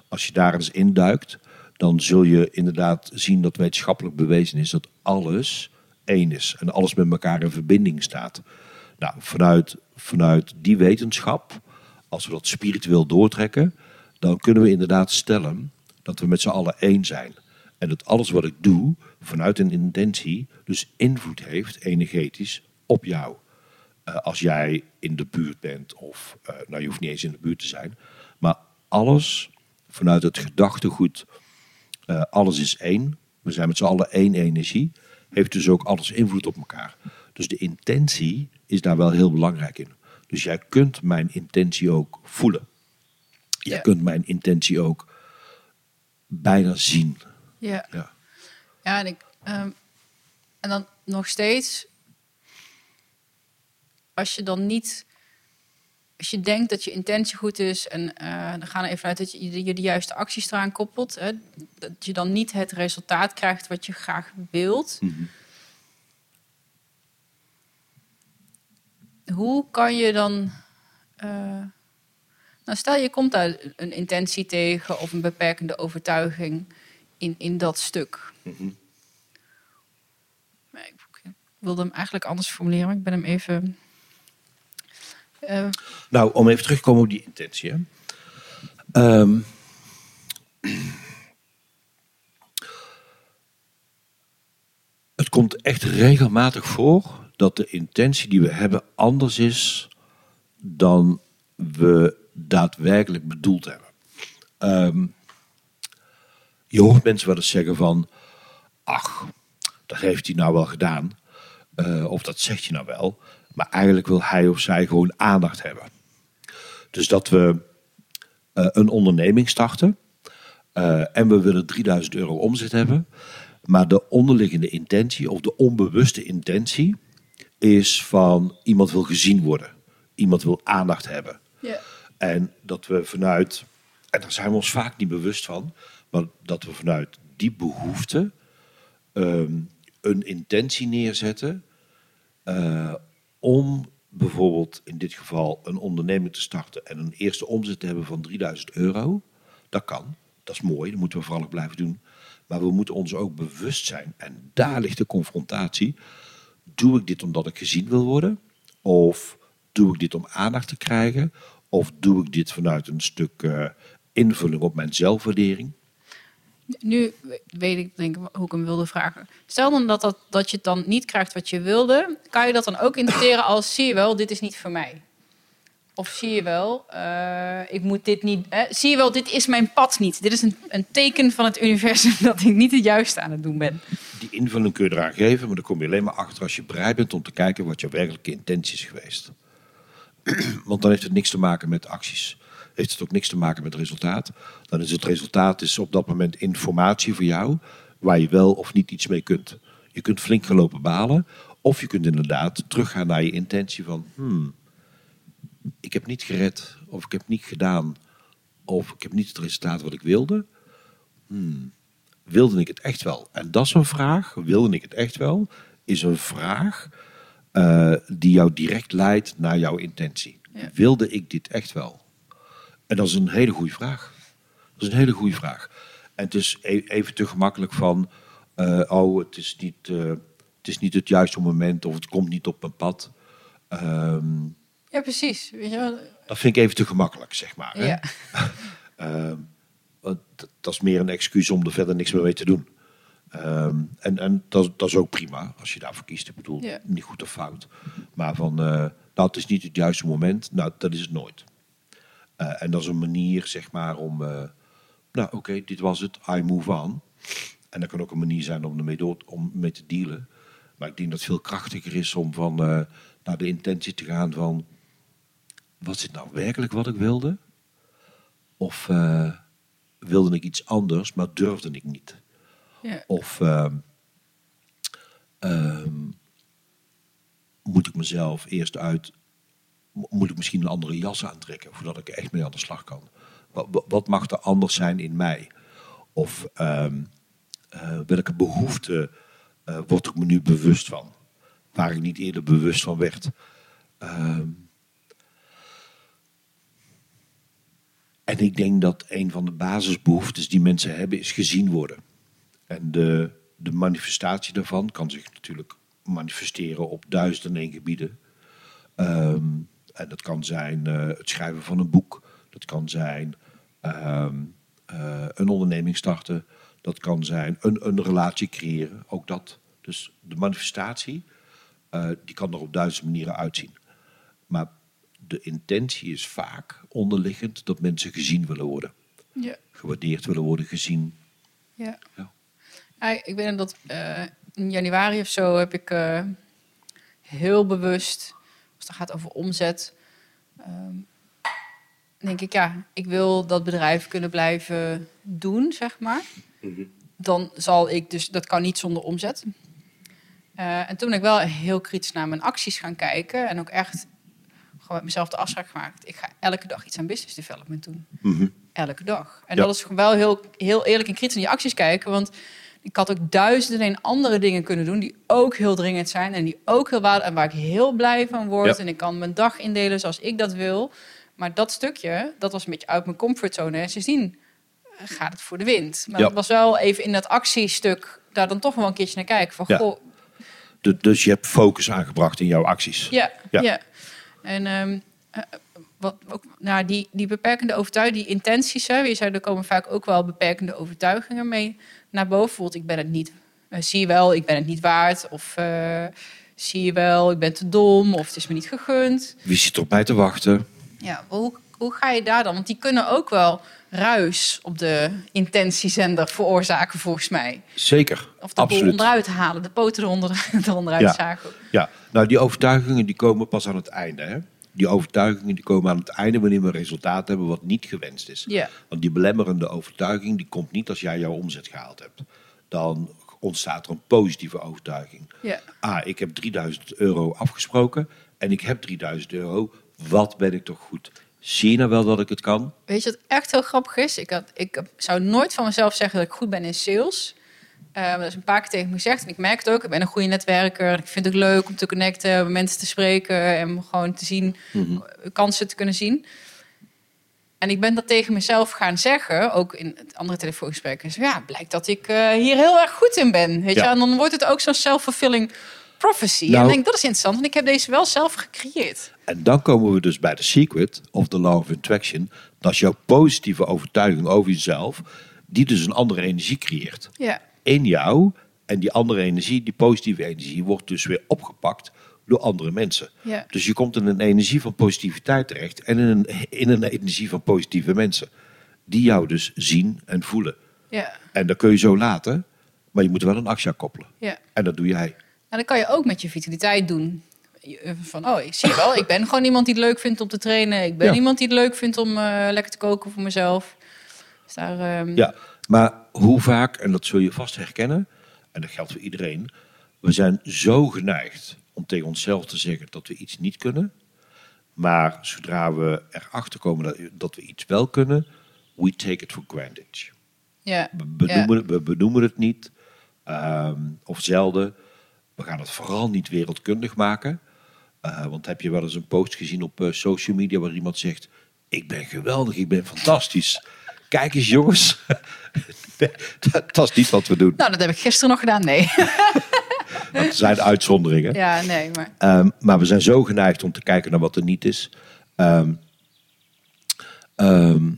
Als je daar eens induikt, dan zul je inderdaad zien dat wetenschappelijk bewezen is dat alles één is. En alles met elkaar in verbinding staat. Nou, vanuit, vanuit die wetenschap, als we dat spiritueel doortrekken, dan kunnen we inderdaad stellen dat we met z'n allen één zijn. En dat alles wat ik doe, vanuit een intentie, dus invloed heeft, energetisch, op jou. Eh, als jij in de buurt bent, of eh, nou, je hoeft niet eens in de buurt te zijn, maar alles vanuit het gedachtegoed, eh, alles is één. We zijn met z'n allen één energie, heeft dus ook alles invloed op elkaar. Dus de intentie is daar wel heel belangrijk in. Dus jij kunt mijn intentie ook voelen. Ja. kunt mijn intentie ook bijna zien. Ja. Ja. Ja, en, ik, ehm, en dan nog steeds, als je dan niet, als je denkt dat je intentie goed is en eh, dan gaan we even uit dat je, je de juiste acties eraan koppelt, hè, dat je dan niet het resultaat krijgt wat je graag wilt. Hoe kan je dan, eh, nou stel je komt daar een intentie tegen of een beperkende overtuiging in, in dat stuk. Maar ik, ik wilde hem eigenlijk anders formuleren, maar ik ben hem even. eh, Nou, om even terug te komen op die intentie. Hè. Ehm, het komt echt regelmatig voor dat de intentie die we hebben anders is dan we daadwerkelijk bedoeld hebben. Ehm, je hoort mensen wel eens zeggen van, ach, dat heeft hij nou wel gedaan. Eh, of dat zegt je nou wel. Maar eigenlijk wil hij of zij gewoon aandacht hebben. Dus dat we eh, een onderneming starten. eh, en we willen 3000 euro omzet hebben. Maar de onderliggende intentie of de onbewuste intentie is van iemand wil gezien worden. Iemand wil aandacht hebben. En dat we vanuit, en daar zijn we ons vaak niet bewust van, maar dat we vanuit die behoefte ehm, een intentie neerzetten eh, om bijvoorbeeld in dit geval een onderneming te starten en een eerste omzet te hebben van 3000 euro. Dat kan, dat is mooi, dat moeten we vooral ook blijven doen. Maar we moeten ons ook bewust zijn, en daar ligt de confrontatie. Doe ik dit omdat ik gezien wil worden? Of doe ik dit om aandacht te krijgen? Of doe ik dit vanuit een stuk eh, invulling op mijn zelfwaardering? Nu weet ik denk hoe ik hem wilde vragen. Stel dan dat, dat, dat je het dan niet krijgt wat je wilde. Kan je dat dan ook interpreteren als zie je wel, dit is niet voor mij? Of zie je wel, eh, ik moet dit niet. eh, zie je wel, dit is mijn pad niet. Dit is een, een teken van het universum dat ik niet het juiste aan het doen ben. Invulling kun je eraan geven, maar dan kom je alleen maar achter als je bereid bent om te kijken wat jouw werkelijke intentie is geweest. Want dan heeft het niks te maken met acties. Heeft het ook niks te maken met resultaat. Dan is het resultaat is op dat moment informatie voor jou waar je wel of niet iets mee kunt. Je kunt flink gelopen balen, of je kunt inderdaad teruggaan naar je intentie van, hmm, ik heb niet gered, of ik heb niet gedaan, of ik heb niet het resultaat wat ik wilde. Hmm, wilde ik het echt wel? En dat is een vraag, wilde ik het echt wel, is een vraag eh, die jou direct leidt naar jouw intentie. Ja. Wilde ik dit echt wel? En dat is een hele goede vraag. Dat is een hele goede vraag. En het is e- even te gemakkelijk van, eh, oh, het is, niet, eh, het is niet het juiste moment of het komt niet op mijn pad. Ehm, Ja, precies. Weet je wel? dat vind ik even te gemakkelijk, zeg maar. Hè? Ja. Want dat, is meer een excuus om er verder niks meer mee te doen. Ehm, en en dat, dat is ook prima als je daarvoor kiest. Ik bedoel, niet goed of fout. Maar van, eh, nou, het is niet het juiste moment. Nou, dat is het nooit. Eh, en dat is een manier, zeg maar, om... eh, nou, oké, dit was het. I move on. En dat kan ook een manier zijn om ermee door, om mee te dealen. Maar ik denk dat het veel krachtiger is om van, eh, naar de intentie te gaan van... Was dit nou werkelijk wat ik wilde? Of eh, wilde ik iets anders, maar durfde ik niet? Ja. Of ehm, ehm, moet ik mezelf eerst uit, mo- moet ik misschien een andere jas aantrekken voordat ik er echt mee aan de slag kan? Wat, wat- mag er anders zijn in mij? Of ehm, eh, welke behoefte eh, word ik me nu bewust van? Waar ik niet eerder bewust van werd. En ik denk dat een van de basisbehoeftes die mensen hebben is gezien worden. En de, de manifestatie daarvan kan zich natuurlijk manifesteren op duizenden en gebieden. Ehm, en dat kan zijn eh, het schrijven van een boek. Dat kan zijn ehm, eh, een onderneming starten. Dat kan zijn een, een relatie creëren. Ook dat. Dus de manifestatie, eh, die kan er op duizend manieren uitzien. Maar de intentie is vaak onderliggend dat mensen gezien willen worden. Ja. Gewaardeerd willen worden, gezien. Ja. Ja. Ja, ik weet dat eh, in januari of zo heb ik eh, heel bewust, als het gaat over omzet, ehm, denk ik, ja, ik wil dat bedrijf kunnen blijven doen, zeg maar. Dan zal ik dus, dat kan niet zonder omzet. Eh, en toen ben ik wel heel kritisch naar mijn acties gaan kijken en ook echt gewoon met mezelf de afspraak gemaakt. Ik ga elke dag iets aan business development doen Mhm. elke dag. En Ja. dat is gewoon wel heel, heel eerlijk en kritisch naar die acties kijken. Want ik had ook duizenden en andere dingen kunnen doen... die ook heel dringend zijn en die ook heel waardevol... en waar ik heel blij van word. Ja. En ik kan mijn dag indelen zoals ik dat wil. Maar dat stukje, dat was een beetje uit mijn comfortzone. En sindsdien eh, gaat het voor de wind. Maar Ja. het was wel even in dat actiestuk... daar dan toch wel een keertje naar kijken. Van, Ja. goh, Du- dus je hebt focus aangebracht in jouw acties. ja, Ja. ja. En ehm, eh, wat ook, nou, die, die beperkende overtuiging, die intenties, hè, je zei, er komen vaak ook wel beperkende overtuigingen mee naar boven. Bijvoorbeeld, ik ben het niet, eh, zie je wel, ik ben het niet waard. Of eh, zie je wel, ik ben te dom. Of het is me niet gegund. Wie zit er op mij te wachten? Ja, hoe, hoe ga je daar dan? Want die kunnen ook wel ruis op de intentiezender veroorzaken, volgens mij. Zeker, Of de boel absoluut. onderuit halen, de poten eronder, eronderuit Ja. zagen. Ja, nou die overtuigingen die komen pas aan het einde. Hè? die overtuigingen die komen aan het einde wanneer we een resultaat hebben wat niet gewenst is. Ja. Want die belemmerende overtuiging die komt niet als jij jouw omzet gehaald hebt. Dan ontstaat er een positieve overtuiging. Ja. Ah, ik heb 3000 euro afgesproken en ik heb 3000 euro. Wat ben ik toch goed? Zie je nou wel dat ik het kan? Weet je wat echt heel grappig is? Ik, had, ik zou nooit van mezelf zeggen dat ik goed ben in sales. Eh, dat is een paar keer tegen me gezegd. En ik merk het ook. Ik ben een goede netwerker. Ik vind het leuk om te connecten, met mensen te spreken. En gewoon te zien, kansen te kunnen zien. En ik ben dat tegen mezelf gaan zeggen, ook in het andere telefoongesprekken. Ja, blijkt dat ik eh, hier heel erg goed in ben. Weet Ja. je? En dan wordt het ook zo'n self-fulfilling prophecy. en Nou- ik denk, dat is interessant, want ik heb deze wel zelf gecreëerd. En dan komen we dus bij de secret of the law of attraction. Dat is jouw positieve overtuiging over jezelf, die dus een andere energie creëert. Ja, in jou. En die andere energie, die positieve energie, wordt dus weer opgepakt door andere mensen. Ja. Dus je komt in een energie van positiviteit terecht en in een, in een energie van positieve mensen. Die jou dus zien en voelen. ja, En dat kun je zo laten, maar je moet wel een actie koppelen. ja. En dat doe jij. En dat kan je ook met je vitaliteit doen. Van, oh, ik zie wel, ik ben gewoon iemand die het leuk vindt om te trainen. Ik ben Ja. iemand die het leuk vindt om eh, lekker te koken voor mezelf. Dus daar, ehm, Ja, maar hoe vaak, en dat zul je vast herkennen, en dat geldt voor iedereen, we zijn zo geneigd om tegen onszelf te zeggen dat we iets niet kunnen. Maar zodra we erachter komen dat, dat we iets wel kunnen, we take it for granted. ja, We benoemen, het, we benoemen het niet, ehm, of zelden. We gaan het vooral niet wereldkundig maken. Eh, want heb je wel eens een post gezien op eh, social media waar iemand zegt: Ik ben geweldig, ik ben fantastisch. Kijk eens, jongens. Nee, dat, dat is niet wat we doen. Nou, dat heb ik gisteren nog gedaan. Nee. Dat zijn uitzonderingen. ja, nee, maar Ehm, maar we zijn zo geneigd om te kijken naar wat er niet is. Ehm, ehm,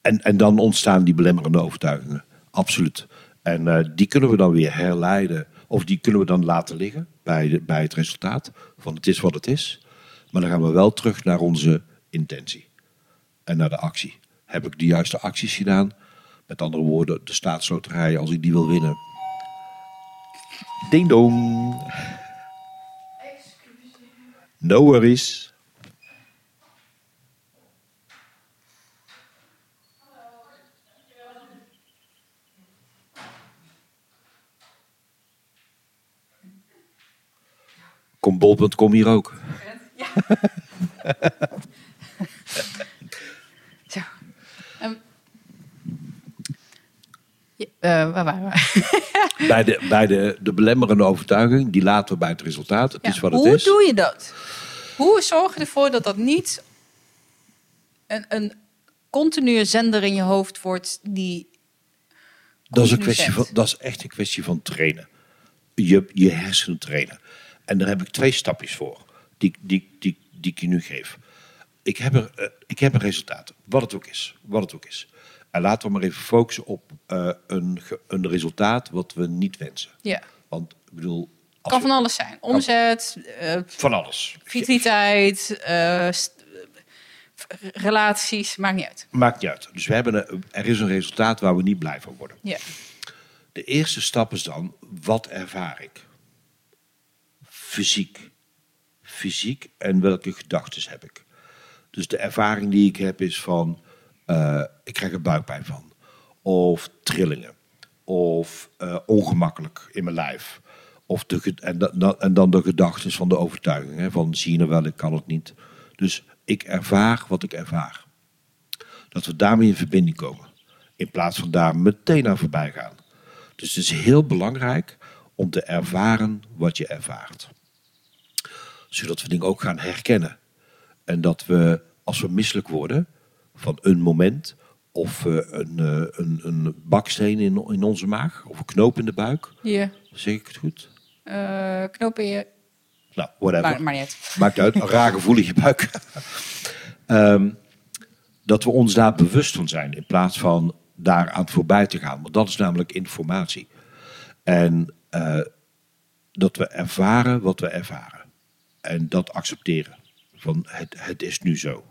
en, en dan ontstaan die belemmerende overtuigingen. Absoluut. En eh, die kunnen we dan weer herleiden. Of die kunnen we dan laten liggen bij, de, bij het resultaat. Van het is wat het is. Maar dan gaan we wel terug naar onze intentie. En naar de actie. Heb ik de juiste acties gedaan? Met andere woorden, de staatsloterij, als ik die wil winnen. Ding dong. No worries. Kom bol.com hier ook. zo. Ja, eh, waar waren we? Bij, de, bij de, de belemmerende overtuiging, die laten we bij het resultaat. Het Ja, is wat het hoe is. doe je dat? Hoe zorg je ervoor dat dat niet een, een continue zender in je hoofd wordt die Dat is, een kwestie zet? van, dat is echt een kwestie van trainen. Je, je hersenen trainen. En daar heb ik twee stapjes voor, die, die, die, die ik je nu geef. Ik heb, er, eh, ik heb een resultaat, wat het ook is. Wat het ook is. En laten we maar even focussen op eh, een, een resultaat wat we niet wensen. Ja, Want ik bedoel, kan van alles zijn. Omzet, eh, van alles. vitaliteit, relaties, maakt niet uit. Maakt niet uit. Dus we hebben een, er is een resultaat waar we niet blij van worden. Ja, De eerste stap is dan, wat ervaar ik? Fysiek. Fysiek en welke gedachten heb ik? Dus de ervaring die ik heb is van, eh, ik krijg er buikpijn van. Of trillingen. Of eh, ongemakkelijk in mijn lijf. Of de, en, da- en dan de gedachten van de overtuiging. Hè, van, zie je nou wel, ik kan het niet. Dus ik ervaar wat ik ervaar. Dat we daarmee in verbinding komen. In plaats van daar meteen aan voorbij gaan. Dus het is heel belangrijk om te ervaren wat je ervaart. Zodat we dingen ook gaan herkennen. En dat we, als we misselijk worden van een moment, of eh, een, eh, een, een baksteen in, in onze maag, of een knoop in de buik, hier. zeg ik het goed? eh knop in je... Nou, whatever. Maar, maar niet uit. Maakt uit, een raar gevoel in je buik. Ehm, dat we ons daar bewust van zijn in plaats van daar aan voorbij te gaan. Want dat is namelijk informatie. En dat we ervaren wat we ervaren. En dat accepteren. Van het, het is nu zo.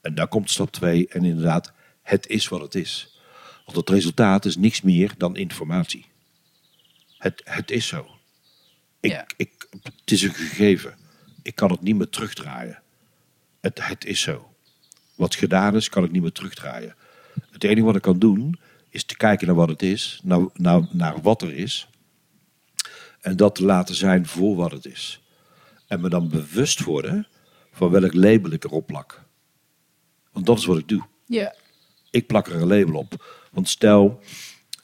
En daar komt stap 2. En inderdaad, het is wat het is. Want het resultaat is niks meer dan informatie. Het, het is zo. Ik, Ja. ik, het is een gegeven. ik kan het niet meer terugdraaien. Het, het is zo. Wat gedaan is, kan ik niet meer terugdraaien. Het enige wat ik kan doen, is te kijken naar wat het is, naar, naar, naar wat er is. En dat te laten zijn voor wat het is. En me dan bewust worden van welk label ik erop plak. Want dat is wat ik doe. Ja. Ik plak er een label op. Want stel,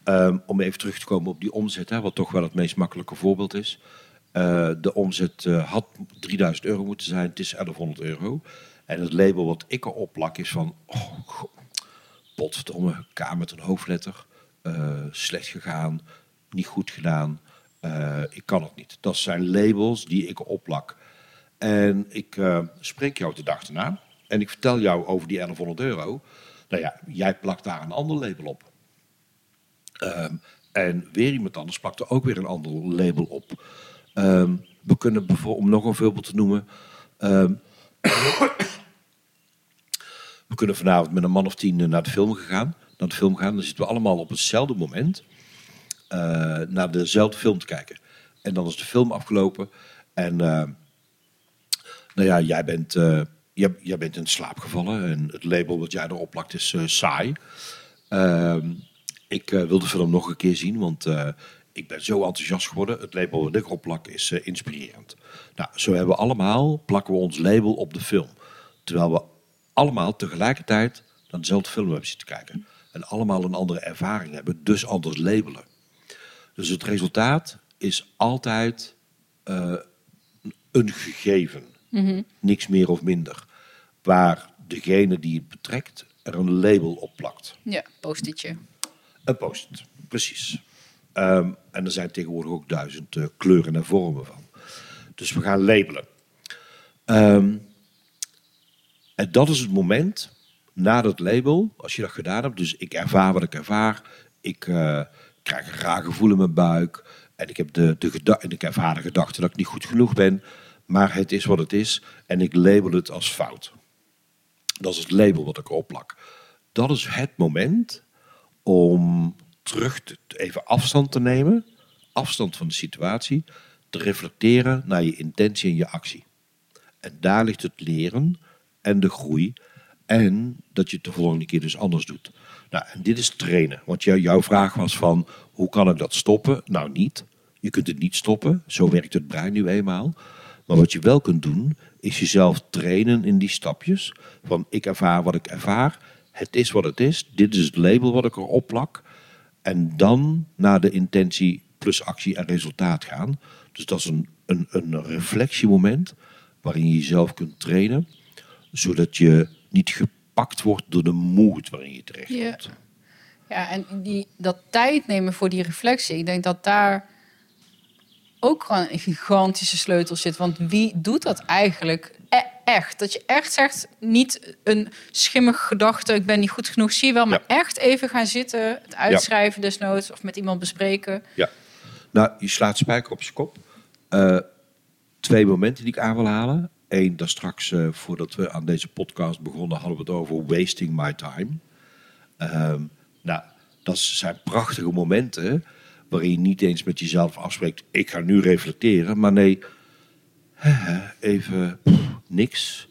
ehm, om even terug te komen op die omzet, hè, wat toch wel het meest makkelijke voorbeeld is. Eh, de omzet eh, had 3000 euro moeten zijn, het is 1100 euro. En het label wat ik erop plak is van, oh, go- potverdomme, K met een hoofdletter, eh, slecht gegaan, niet goed gedaan, eh, ik kan het niet. Dat zijn labels die ik erop plak. En ik eh, spreek jou de dag erna en ik vertel jou over die 1100 euro. Nou ja, jij plakt daar een ander label op. Ehm, en weer iemand anders plakt er ook weer een ander label op. Ehm, we kunnen bijvoorbeeld, om nog een voorbeeld te noemen. ehm, we kunnen vanavond met een man of tien eh, naar de film gegaan. Naar de film gaan. Dan zitten we allemaal op hetzelfde moment naar dezelfde film te kijken. En dan is de film afgelopen. En eh, nou ja, jij bent, eh, jij, bent in slaap gevallen. En het label wat jij erop plakt is eh, saai. Ehm, ik eh, wil de film nog een keer zien, want eh, ik ben zo enthousiast geworden. Het label wat ik erop plak is eh, inspirerend. Nou, zo hebben we allemaal, plakken we ons label op de film. Terwijl we allemaal tegelijkertijd naar dezelfde film hebben zitten kijken. En allemaal een andere ervaring hebben, dus anders labelen. Dus het resultaat is altijd eh, een gegeven. Niks meer of minder. Waar degene die het betrekt er een label op plakt. Ja, post-itje. Een post precies. Ehm, en er zijn tegenwoordig ook duizend eh, kleuren en vormen van. Dus we gaan labelen. Ehm, en dat is het moment na dat label, als je dat gedaan hebt. Dus ik ervaar wat ik ervaar. Ik eh, krijg een raar gevoel in mijn buik. En ik, heb de, de en ik ervaar de gedachte dat ik niet goed genoeg ben. Maar het is wat het is. En ik label het als fout. Dat is het label wat ik erop plak. Dat is het moment om terug te, even afstand te nemen, afstand van de situatie, te reflecteren naar je intentie en je actie. En daar ligt het leren en de groei en dat je het de volgende keer dus anders doet. Nou, en dit is trainen, want jou- jouw vraag was van hoe kan ik dat stoppen? Nou, niet. Je kunt het niet stoppen, zo werkt het brein nu eenmaal. Maar wat je wel kunt doen, is jezelf trainen in die stapjes. Van ik ervaar wat ik ervaar. Het is wat het is. Dit is het label wat ik erop plak. En dan naar de intentie plus actie en resultaat gaan. Dus dat is een, een, een reflectiemoment waarin je jezelf kunt trainen. Zodat je niet gepakt wordt door de moed waarin je terecht Ja. komt. Ja, en die, dat tijd nemen voor die reflectie, ik denk dat daar ook gewoon een gigantische sleutel zit. Want wie doet dat eigenlijk e- echt? Dat je echt zegt, niet een schimmige gedachte, ik ben niet goed genoeg, zie je wel, maar echt even gaan zitten, het uitschrijven desnoods of met iemand bespreken. Ja. Nou, je slaat spijker op zijn kop. Eh, twee momenten die ik aan wil halen. Eén, daar straks, eh, voordat we aan deze podcast begonnen, hadden we het over wasting my time. Ehm, nou, dat zijn prachtige momenten waarin je niet eens met jezelf afspreekt, ik ga nu reflecteren, maar nee, even niks,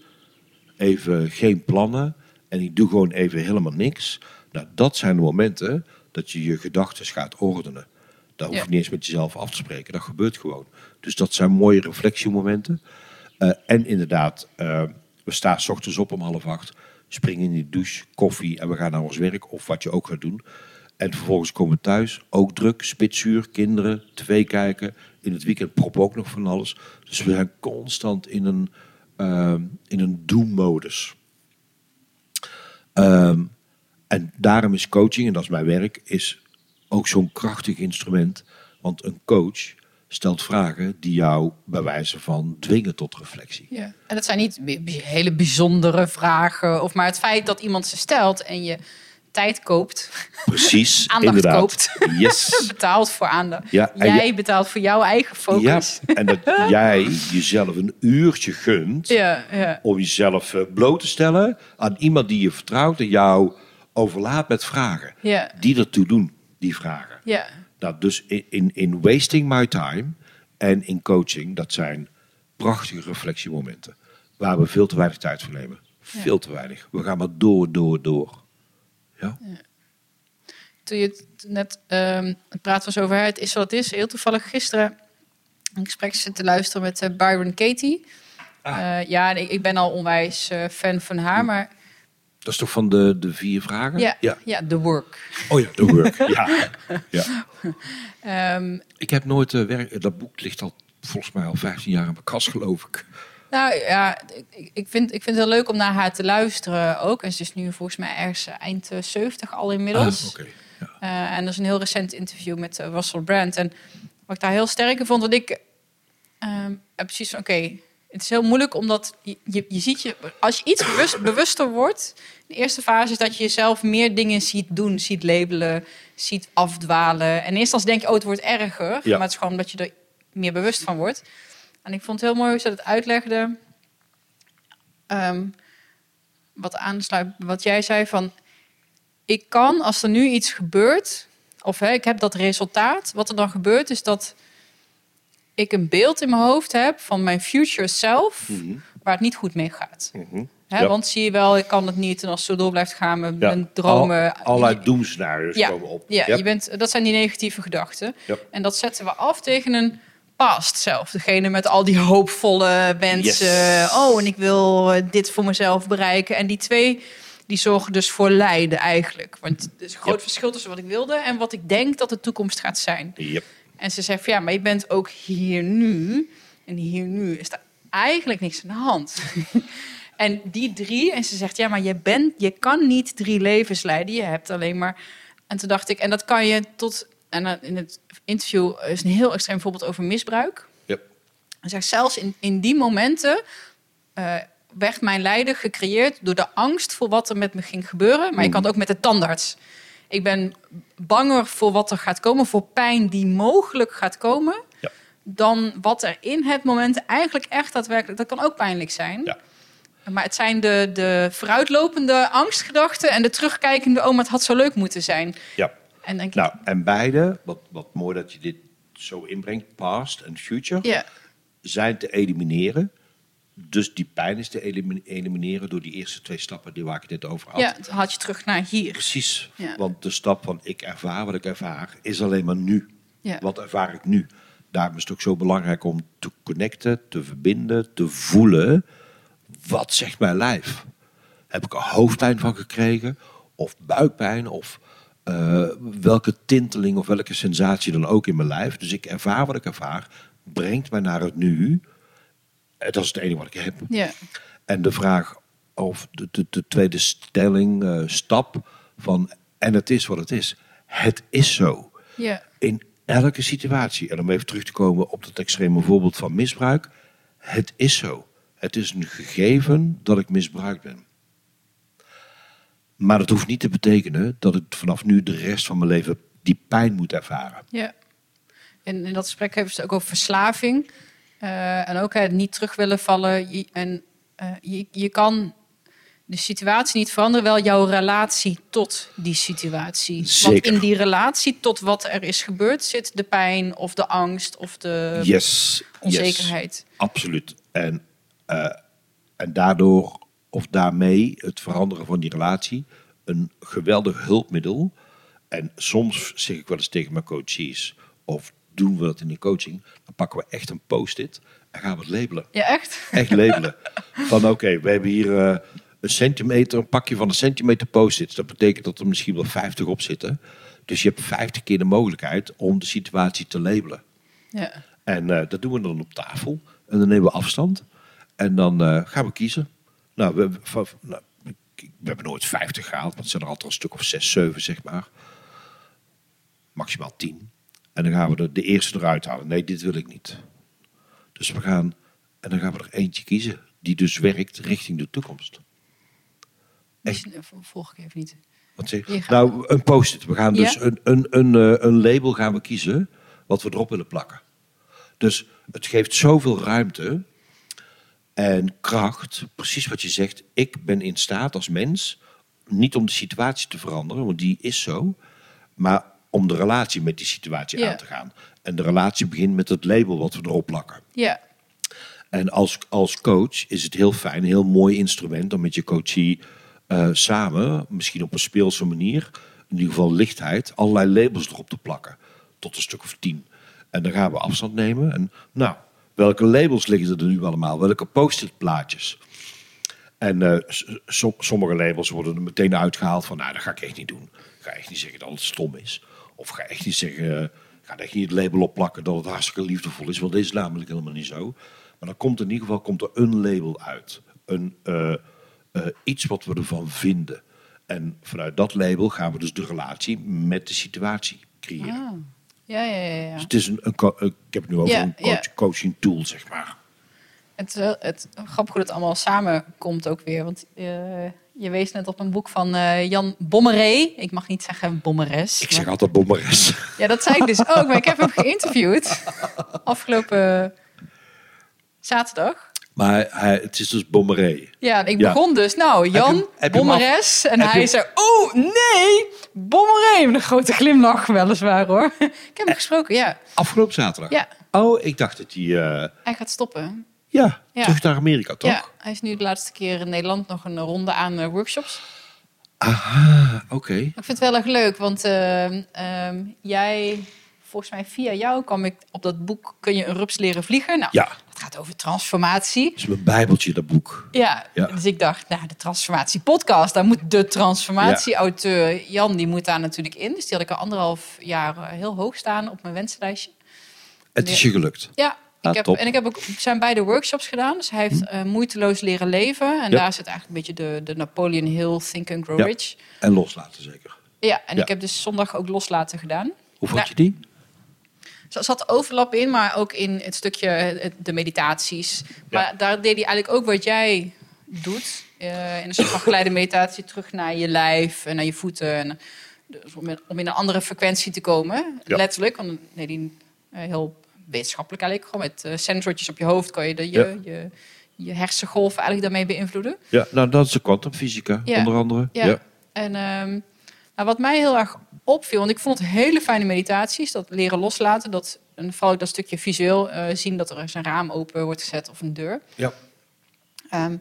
even geen plannen en ik doe gewoon even helemaal niks. Nou, dat zijn de momenten dat je je gedachten gaat ordenen. Daar hoef je Ja. niet eens met jezelf af te spreken, dat gebeurt gewoon. Dus dat zijn mooie reflectiemomenten. Eh, en inderdaad, eh, we staan s ochtends op om half acht, springen in die douche, koffie en we gaan naar ons werk of wat je ook gaat doen. En vervolgens komen we thuis, ook druk, spitsuur, kinderen, tv kijken. In het weekend prop ook nog van alles. Dus we zijn constant in een, eh, in een do-modus. Ehm, en daarom is coaching, en dat is mijn werk, is ook zo'n krachtig instrument. Want een coach stelt vragen die jou bij wijze van dwingen tot reflectie. Ja. En dat zijn niet hele bijzondere vragen, of maar het feit dat iemand ze stelt en je tijd koopt, Precies, Aandacht inderdaad. koopt. Yes. betaalt voor aandacht. Ja, en Jij betaalt voor jouw eigen focus. Ja, en dat jij jezelf een uurtje gunt Ja, ja. om jezelf eh, bloot te stellen aan iemand die je vertrouwt en jou overlaat met vragen. Ja. Die ertoe doen, die vragen. ja. Nou, dus in, in, in wasting my time en in coaching, dat zijn prachtige reflectiemomenten. Waar we veel te weinig tijd voor nemen. Veel te weinig. We gaan maar door, door, door. Ja? Toen je het net um, het praat was over het is wat het is. Heel toevallig gisteren een gesprek zitten luisteren met uh, Byron Katie. Ah. Uh, ja, ik, ik, ben al onwijs uh, fan van haar, hm. maar... Dat is toch van de, de vier vragen? Ja, ja. ja The Work. Oh ja, The Work, ja. ja. Um, ik heb nooit werk... Dat boek ligt al volgens mij al 15 jaar in mijn kast, geloof ik. Nou ja, ik, ik, vind, ik vind het heel leuk om naar haar te luisteren ook. En ze is nu volgens mij ergens eind 70 al inmiddels. Ah, ja. uh, en er is een heel recent interview met uh, Russell Brand. En wat ik daar heel sterk in vond, dat ik uh, precies van oké, het is heel moeilijk omdat je, je, ziet je, als je iets bewust, bewuster wordt, de eerste fase is dat je jezelf meer dingen ziet doen, ziet labelen, ziet afdwalen. En eerst als denk je, oh, het wordt erger. Maar het is gewoon omdat je er meer bewust van wordt. En ik vond het heel mooi hoe ze het uitlegde. Um, wat aansluit wat jij zei van... Ik kan, als er nu iets gebeurt... of hè, ik heb dat resultaat... wat er dan gebeurt is dat ik een beeld in mijn hoofd heb... van mijn future self... Mhm. waar het niet goed mee gaat. Mm Want zie je wel, ik kan het niet. En als het zo door blijft gaan, mijn, ja. dromen... Al, allerlei doemscenario's ja, komen op. Ja, Je bent, dat zijn die negatieve gedachten. En dat zetten we af tegen een past zelf. Degene met al die hoopvolle wensen. Oh, en ik wil eh, dit voor mezelf bereiken. En die twee, die zorgen dus voor lijden eigenlijk. Want er is een groot verschil tussen wat ik wilde en wat ik denk dat de toekomst gaat zijn. Yep. En ze zegt, ja, maar je bent ook hier nu. En hier nu is er eigenlijk niks aan de hand. en die drie, en ze zegt, ja, maar je, bent, je kan niet drie levens leiden. Je hebt alleen maar... En toen dacht ik, en dat kan je tot en in het interview is een heel extreem voorbeeld over misbruik. Yep. Hij zegt, zelfs in, in die momenten uh, werd mijn lijden gecreëerd door de angst voor wat er met me ging gebeuren. Maar je kan het ook met de tandarts. Ik ben banger voor wat er gaat komen, voor pijn die mogelijk gaat komen, dan wat er in het moment eigenlijk echt daadwerkelijk. Dat kan ook pijnlijk zijn. Ja. Maar het zijn de, de vooruitlopende angstgedachten en de terugkijkende, oh, maar het had zo leuk moeten zijn. Ja. En, denk nou, en beide, wat, wat mooi dat je dit zo inbrengt, past en future, zijn te elimineren. Dus die pijn is te elimineren door die eerste twee stappen die waar ik het net over had. Ja, dan had je terug naar hier. Precies, want de stap van ik ervaar wat ik ervaar is alleen maar nu. Ja. Wat ervaar ik nu? Daarom is het ook zo belangrijk om te connecten, te verbinden, te voelen. Wat zegt mijn lijf? Heb ik er hoofdpijn van gekregen? Of buikpijn? Of uh, welke tinteling of welke sensatie dan ook in mijn lijf. Dus ik ervaar wat ik ervaar, brengt mij naar het nu. Eh, dat is het enige wat ik heb. Ja. En de vraag, of de, de, de tweede stelling, uh, stap van, en het is wat het is. Het is zo. Ja. In elke situatie. En om even terug te komen op dat extreme voorbeeld van misbruik. Het is zo. Het is een gegeven dat ik misbruikt ben. Maar dat hoeft niet te betekenen dat ik vanaf nu de rest van mijn leven die pijn moet ervaren. Ja. En in dat gesprek hebben ze het ook over verslaving. Uh, en ook niet terug willen vallen. en uh, je, je kan de situatie niet veranderen, wel jouw relatie tot die situatie. Zeker. Want in die relatie tot wat er is gebeurd zit de pijn of de angst of de yes, onzekerheid. Yes, absoluut. En, uh, en daardoor of daarmee het veranderen van die relatie een geweldig hulpmiddel. En soms zeg ik wel eens tegen mijn coaches, of doen we dat in de coaching, dan pakken we echt een post-it en gaan we het labelen. Ja, echt? Echt labelen. van oké, we hebben hier uh, een centimeter, een pakje van een centimeter post-its. Dat betekent dat er misschien wel 50 op zitten. Dus je hebt 50 keer de mogelijkheid om de situatie te labelen. Ja. En uh, dat doen we dan op tafel. En dan nemen we afstand. En dan uh, gaan we kiezen. Nou, we, nou, we hebben nooit 50 gehaald, want het zijn er altijd een stuk of 6, 7, zeg maar. Maximaal 10. En dan gaan we er de eerste eruit halen. Nee, dit wil ik niet. Dus we gaan, en dan gaan we er eentje kiezen die dus werkt richting de toekomst. Echt. Volg ik even niet. Wat zeg je? Nou, een post-it. We gaan dus een, een, een, eh, een label gaan we kiezen wat we erop willen plakken. Dus het geeft zoveel ruimte en kracht, precies wat je zegt, ik ben in staat als mens, niet om de situatie te veranderen, want die is zo, maar om de relatie met die situatie aan te gaan. En de relatie begint met het label wat we erop plakken. Ja. En als, als coach is het heel fijn, een heel mooi instrument om met je coachie eh, samen, misschien op een speelse manier, in ieder geval lichtheid, allerlei labels erop te plakken. Tot een stuk of tien. En dan gaan we afstand nemen. En nou, welke labels liggen er nu allemaal? Welke post-it plaatjes? En eh, sommige labels worden er meteen uitgehaald van, nou, dat ga ik echt niet doen. Ik ga echt niet zeggen dat het stom is. Of ga echt niet zeggen, eh, ga niet het label opplakken dat het hartstikke liefdevol is. Want dat is namelijk helemaal niet zo. Maar dan komt in ieder geval komt er een label uit. Een, eh, eh, iets wat we ervan vinden. En vanuit dat label gaan we dus de relatie met de situatie creëren. Ah. Ja, ja, ja. ja. Dus het is een, ik heb het nu over Ja, een coach, ja. coaching tool, zeg maar. Het, het grappig hoe het allemaal samenkomt ook weer. Want je wees net op een boek van eh, Jan Bommeré. Ik mag niet zeggen Bommeres. Ik maar- zeg altijd bommeres. Ja, dat zei ik dus ook. Maar ik heb hem geïnterviewd afgelopen zaterdag. Maar hij, het is dus bommeré. Ja, ik Ja. begon dus. Nou, Jan, je je Bommeres. En je hij zei, oh nee, Bommeré. Met een grote glimlach weliswaar hoor. Ik heb hem gesproken, ja. Afgelopen zaterdag? Ja, Oh, ik dacht dat hij... eh, hij gaat stoppen. Ja, Ja. terug naar Amerika, toch? Ja, hij is nu de laatste keer in Nederland nog een ronde aan eh, workshops. Aha, oké. Ik vind het wel erg leuk, want ehm, ehm, jij, volgens mij via jou kwam ik op dat boek Kun je een rups leren vliegen? Nou, Ja, het gaat over transformatie. dat is mijn bijbeltje, dat boek. Ja, Ja. dus ik dacht, nou, de transformatie podcast, daar moet de transformatieauteur Jan, die moet daar natuurlijk in. Dus die had ik al anderhalf jaar eh, heel hoog staan op mijn wensenlijstje. Het is je gelukt. Ja, ik heb. Hm. en ik heb ook zijn beide workshops gedaan. Dus hij heeft eh, moeiteloos leren leven. En Ja. daar zit eigenlijk een beetje de, de Napoleon Hill Think and Grow Ja. Rich. En loslaten zeker. Ja, en Ja. ik heb dus zondag ook loslaten gedaan. Hoe vond Nou, je die? Er zat overlap in, maar ook in het stukje eh, de meditaties. Maar daar deed hij eigenlijk ook wat jij doet. eh, in een soort van geleide meditatie terug naar je lijf en naar je voeten. En, dus om, in, om in een andere frequentie te komen. Letterlijk. Want hij eh, heel wetenschappelijk eigenlijk. Gewoon met eh sensortjes op je hoofd kan je de, je, Ja. je, je hersengolven eigenlijk daarmee beïnvloeden. Ja, nou dat is de kwantumfysica, Ja. onder andere. Ja. En ehm, nou, wat mij heel erg opviel, want ik vond het hele fijne meditaties, dat leren loslaten, dat, en vooral dat stukje visueel eh, zien dat er eens een raam open wordt gezet of een deur. ja. Ehm,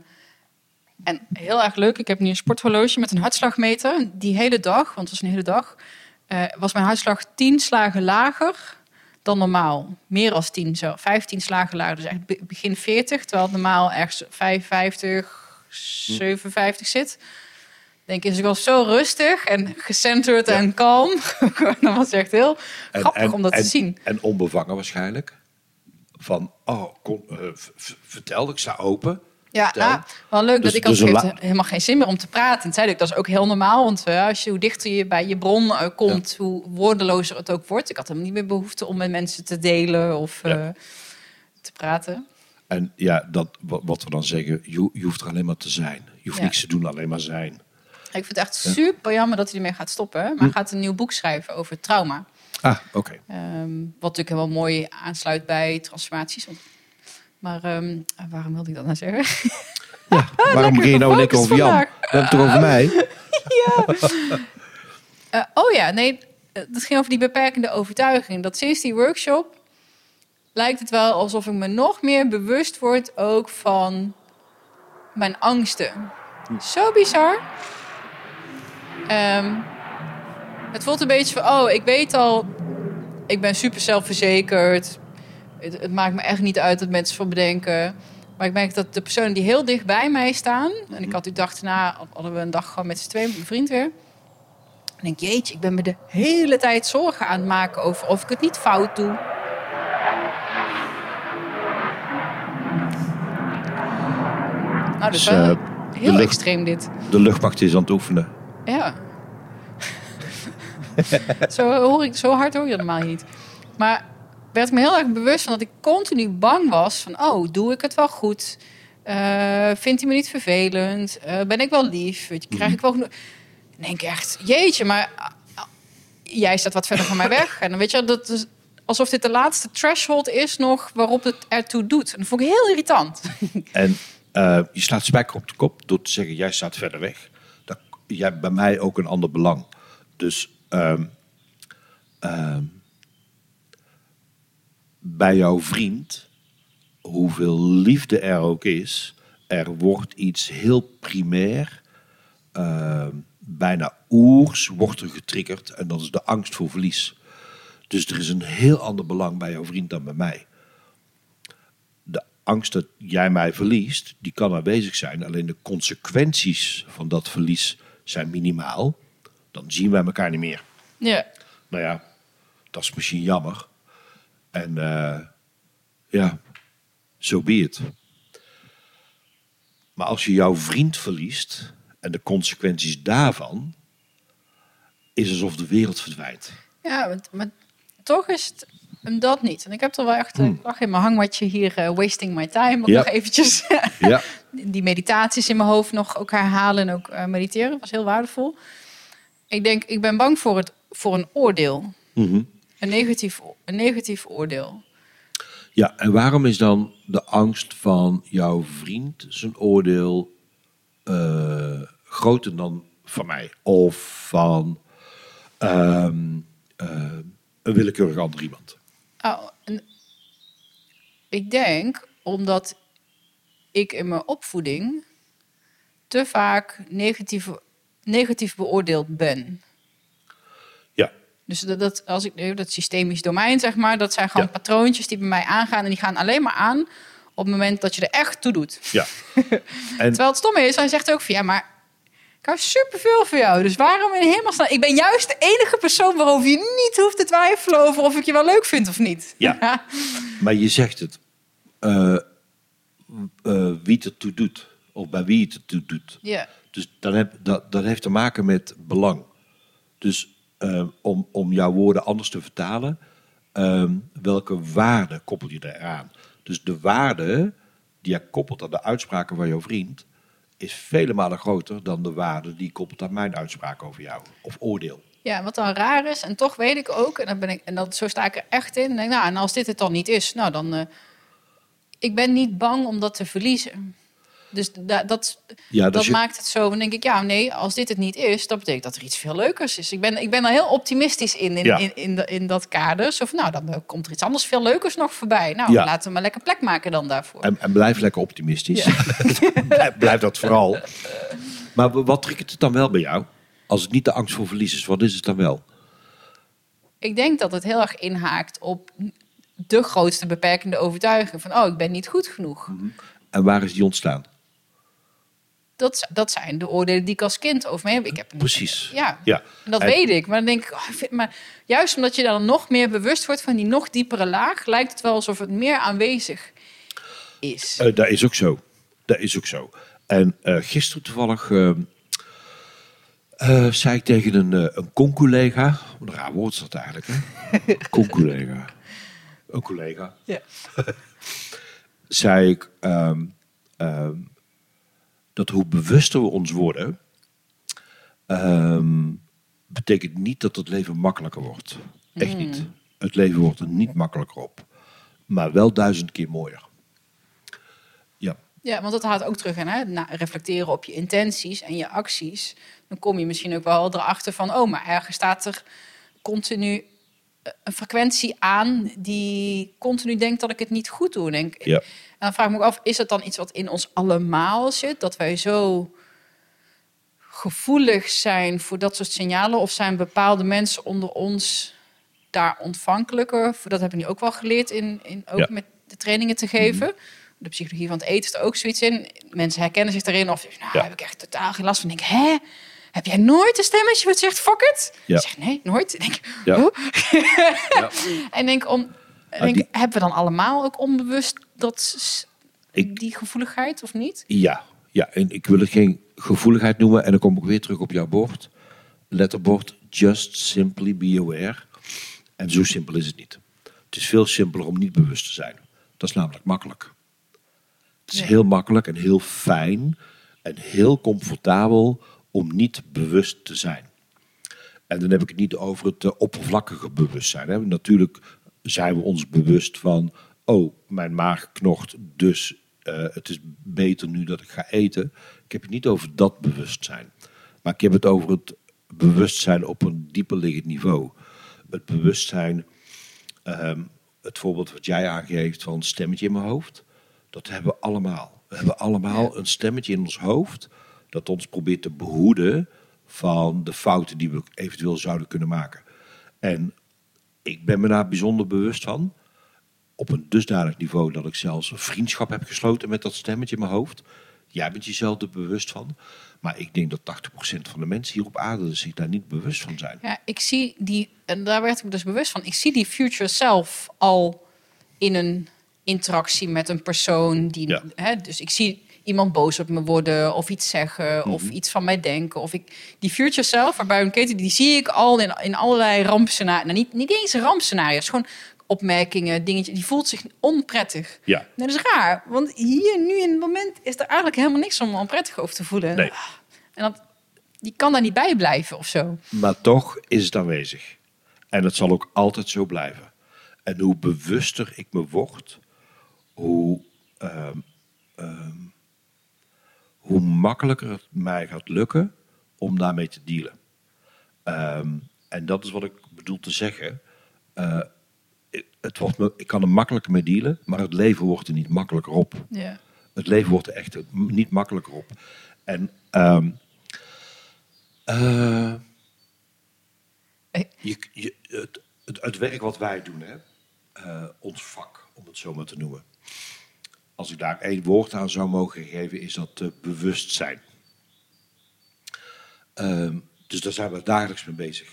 en heel erg leuk, ik heb nu een sporthorloge met een hartslagmeter. Die hele dag, want het was een hele dag, eh, was mijn hartslag 10 slagen lager dan normaal. Meer als 10, zo 15 slagen lager. Dus echt begin 40, terwijl het normaal ergens 55, 57 zit. Denk dus ik was zo rustig en gecenterd Ja. en kalm. dat was echt heel En- grappig en- om dat en- te zien. En onbevangen waarschijnlijk. Van, oh, kom, eh, vertel, ik sta open. Ja, ah, wel leuk Dus- dat ik dus la- helemaal geen zin meer om te praten. En zei ik, dat is ook heel normaal, want eh, als je, hoe dichter je bij je bron eh, komt, hoe woordelozer het ook wordt. Ik had hem niet meer behoefte om met mensen te delen of Ja. eh, te praten. En ja, dat, wat, we dan zeggen, je, je hoeft er alleen maar te zijn. Je hoeft Ja. niks te doen, alleen maar zijn. Ik vind het echt super jammer dat hij ermee gaat stoppen. Maar hij gaat een nieuw boek schrijven over trauma. Ah, oké. Ehm, wat natuurlijk wel mooi aansluit bij transformaties. Want- Maar ehm, waarom wilde ik dat nou zeggen? Ja, waarom begin je nou lekker over Jan? vandaag. We hebben het toch over mij? Eh, oh ja, nee, eh, dat ging over die beperkende overtuiging. Dat sinds die workshop lijkt het wel alsof ik me nog meer bewust word ook van mijn angsten. Zo bizar. Ehm, het voelt een beetje van, oh, ik weet al, ik ben super zelfverzekerd. Het, het maakt me echt niet uit dat mensen van me denken. Maar ik merk dat de personen die heel dicht bij mij staan... en ik had die dag daarna, hadden we een dag gewoon met z'n tweeën, met mijn vriend weer... En denk, jeetje, ik ben me de hele tijd zorgen aan het maken over of ik het niet fout doe. Nou, dat is Dus, wel eh, heel lucht- extreem dit. De luchtmacht is aan het oefenen. Ja. zo, hoor ik, zo hard hoor je dat normaal niet. Maar werd me heel erg bewust van dat ik continu bang was van... oh, doe ik het wel goed? Eh, vindt hij me niet vervelend? Eh, ben ik wel lief? Weet je, krijg ik wel genoeg? Denk ik echt, jeetje, maar ah, jij staat wat verder van mij weg. En dan weet je, dat alsof dit de laatste threshold is nog waarop het ertoe doet. En dat vond ik heel irritant. En eh, je slaat spijker op de kop door te zeggen, jij staat verder weg. Dat, jij bij mij ook een ander belang. Dus ehm, ehm, bij jouw vriend hoeveel liefde er ook is, er wordt iets heel primair, eh, bijna oers, wordt er getriggerd. En dat is de angst voor verlies. Dus er is een heel ander belang bij jouw vriend dan bij mij. De angst dat jij mij verliest, die kan aanwezig zijn. Alleen de consequenties van dat verlies zijn minimaal. Dan zien wij elkaar niet meer. Ja. Nou ja, dat is misschien jammer. En eh, ja, zo so. Maar als je jouw vriend verliest en de consequenties daarvan, is alsof de wereld verdwijnt. Ja, maar, maar toch is het dat niet. En ik heb er wel echt, ik lag in mijn hangmatje hier, eh, wasting my time, ook Ja. nog eventjes Ja, die meditaties in mijn hoofd nog ook herhalen en ook eh, mediteren. Was heel waardevol. Ik denk, ik ben bang voor, het, voor een oordeel. Mhm. Een negatief, een negatief oordeel. ja, en waarom is dan de angst van jouw vriend zijn oordeel eh, groter dan van mij? Of van ehm, eh, een willekeurig ander iemand? Oh, ik denk omdat ik in mijn opvoeding te vaak negatief, negatief beoordeeld ben. Dus dat, dat, als ik, dat systemisch domein, zeg maar, dat zijn gewoon Ja. patroontjes die bij mij aangaan. En die gaan alleen maar aan op het moment dat je er echt toe doet. ja. En Terwijl het stomme is, hij zegt ook van ja, maar ik hou superveel van jou. Dus waarom in hemelsnaam? Ik ben juist de enige persoon waarover je niet hoeft te twijfelen over of ik je wel leuk vind of niet. Ja. Maar je zegt het. eh, eh, wie het ertoe doet. Of bij wie het ertoe doet. ja. Dus dan heb, dat, dat heeft te maken met belang. Dus eh, om, om jouw woorden anders te vertalen. eh, welke waarde koppel je eraan? Dus de waarde die je koppelt aan de uitspraken van jouw vriend. is vele malen groter dan de waarde die koppelt aan mijn uitspraak over jou. Of oordeel. Ja, wat dan raar is, en toch weet ik ook, en, dan ben ik, en dat, zo sta ik er echt in. Denk, nou, en als dit het dan niet is, nou dan. eh, ik ben niet bang om dat te verliezen. Dus da, dat, Ja, dat dus je- maakt het zo. Dan denk ik, ja, nee, als dit het niet is, dat betekent dat er iets veel leukers is. Ik ben, ik ben er heel optimistisch in, in, Ja. in, in, de- in dat kader. Zo van, nou, dan komt er iets anders veel leukers nog voorbij. Nou, Ja. laten we maar lekker plek maken dan daarvoor. En, en blijf lekker optimistisch. blijf, dat vooral. Maar wat triggert het dan wel bij jou? Als het niet de angst voor verlies is, wat is het dan wel? Ik denk dat het heel erg inhaakt op de grootste beperkende overtuiging. Van, oh, ik ben niet goed genoeg. En waar is die ontstaan? Dat, dat zijn de oordelen die ik als kind over me heb. Ik heb een- Precies. Ja, Ja. en dat weet ik. Maar dan denk ik, oh, ik vind, maar juist omdat je dan nog meer bewust wordt van die nog diepere laag, lijkt het wel alsof het meer aanwezig is. Eh, dat is ook zo. Dat is ook zo. En eh, gisteren toevallig eh, eh, zei ik tegen een, een con-collega. Een raar woord is dat eigenlijk, hè? con-collega. Een collega. Ja. Zei ik ehm, ehm, dat hoe bewuster we ons worden, ehm, betekent niet dat het leven makkelijker wordt. Echt niet. Het leven wordt er niet makkelijker op. Maar wel duizend keer mooier. Ja. ja, want dat haalt ook terug in hè? Na, reflecteren op je intenties en je acties. Dan kom je misschien ook wel erachter van, oh, maar ergens staat er continu een frequentie aan die continu denkt dat ik het niet goed doe. Denk, Ja. En dan vraag ik me ook af, is het dan iets wat in ons allemaal zit? Dat wij zo gevoelig zijn voor dat soort signalen? Of zijn bepaalde mensen onder ons daar ontvankelijker voor? Dat hebben we nu ook wel geleerd in, in ook Ja. Mhm. met de trainingen te geven. De psychologie van het eten is er ook zoiets in. Mensen herkennen zich erin of nou, Ja. heb ik echt totaal geen last van. Ik denk, hè? Heb jij nooit een stemmetje wat zegt fuck it? Ja. Ik zeg nee, nooit. Ik denk, Ja. En denk om, Ah, denk, die- hebben we dan allemaal ook onbewust dat Ik- die gevoeligheid of niet? Ja, ja, en ik wil het geen gevoeligheid noemen. En dan kom ik weer terug op jouw bord. Letterbord, just simply be aware. En zo simpel is het niet. Het is veel simpeler om niet bewust te zijn. Dat is namelijk makkelijk. Het is heel makkelijk en heel fijn en heel comfortabel om niet bewust te zijn. En dan heb ik het niet over het eh, oppervlakkige bewustzijn. Hè. Natuurlijk zijn we ons bewust van, oh, mijn maag knocht, dus eh, het is beter nu dat ik ga eten. Ik heb het niet over dat bewustzijn. Maar ik heb het over het bewustzijn op een dieper liggend niveau. Het bewustzijn, ehm, het voorbeeld wat jij aangeeft van een stemmetje in mijn hoofd. Dat hebben we allemaal. We hebben allemaal een stemmetje in ons hoofd dat ons probeert te behoeden van de fouten die we eventueel zouden kunnen maken. En ik ben me daar bijzonder bewust van. Op een dusdanig niveau dat ik zelfs een vriendschap heb gesloten met dat stemmetje in mijn hoofd. Jij bent jezelf er bewust van. Maar ik denk dat 80% van de mensen hier op aarde zich daar niet bewust van zijn. Ja, ik zie die, en daar werd ik dus bewust van. Ik zie die future self al in een interactie met een persoon. Die, Ja. hè, dus ik zie iemand boos op me worden of iets zeggen of Mhm. iets van mij denken. Of ik, die future self, waarbij een keten, die zie ik al in, in allerlei rampscenario's. Nou, niet, niet eens rampscenario's, gewoon opmerkingen, dingetjes. Die voelt zich onprettig. Ja, dat is raar, want hier nu in het moment is er eigenlijk helemaal niks om onprettig over te voelen. Nee. En dat, die kan daar niet bij blijven of zo. maar toch is het aanwezig. En het zal ook altijd zo blijven. En hoe bewuster ik me word, hoe, ehm, ehm, hoe makkelijker het mij gaat lukken om daarmee te dealen. Ehm, en dat is wat ik bedoel te zeggen. Eh, ik- het wordt me, ik kan er makkelijker mee dealen, maar het leven wordt er niet makkelijker op. Ja. Het leven wordt er echt niet makkelijker op. En ehm, eh, je, je, het, het, het werk wat wij doen, hè, eh, ons vak, om het zo maar te noemen. Als ik daar één woord aan zou mogen geven, is dat eh, bewustzijn. Ehm, dus daar zijn we dagelijks mee bezig.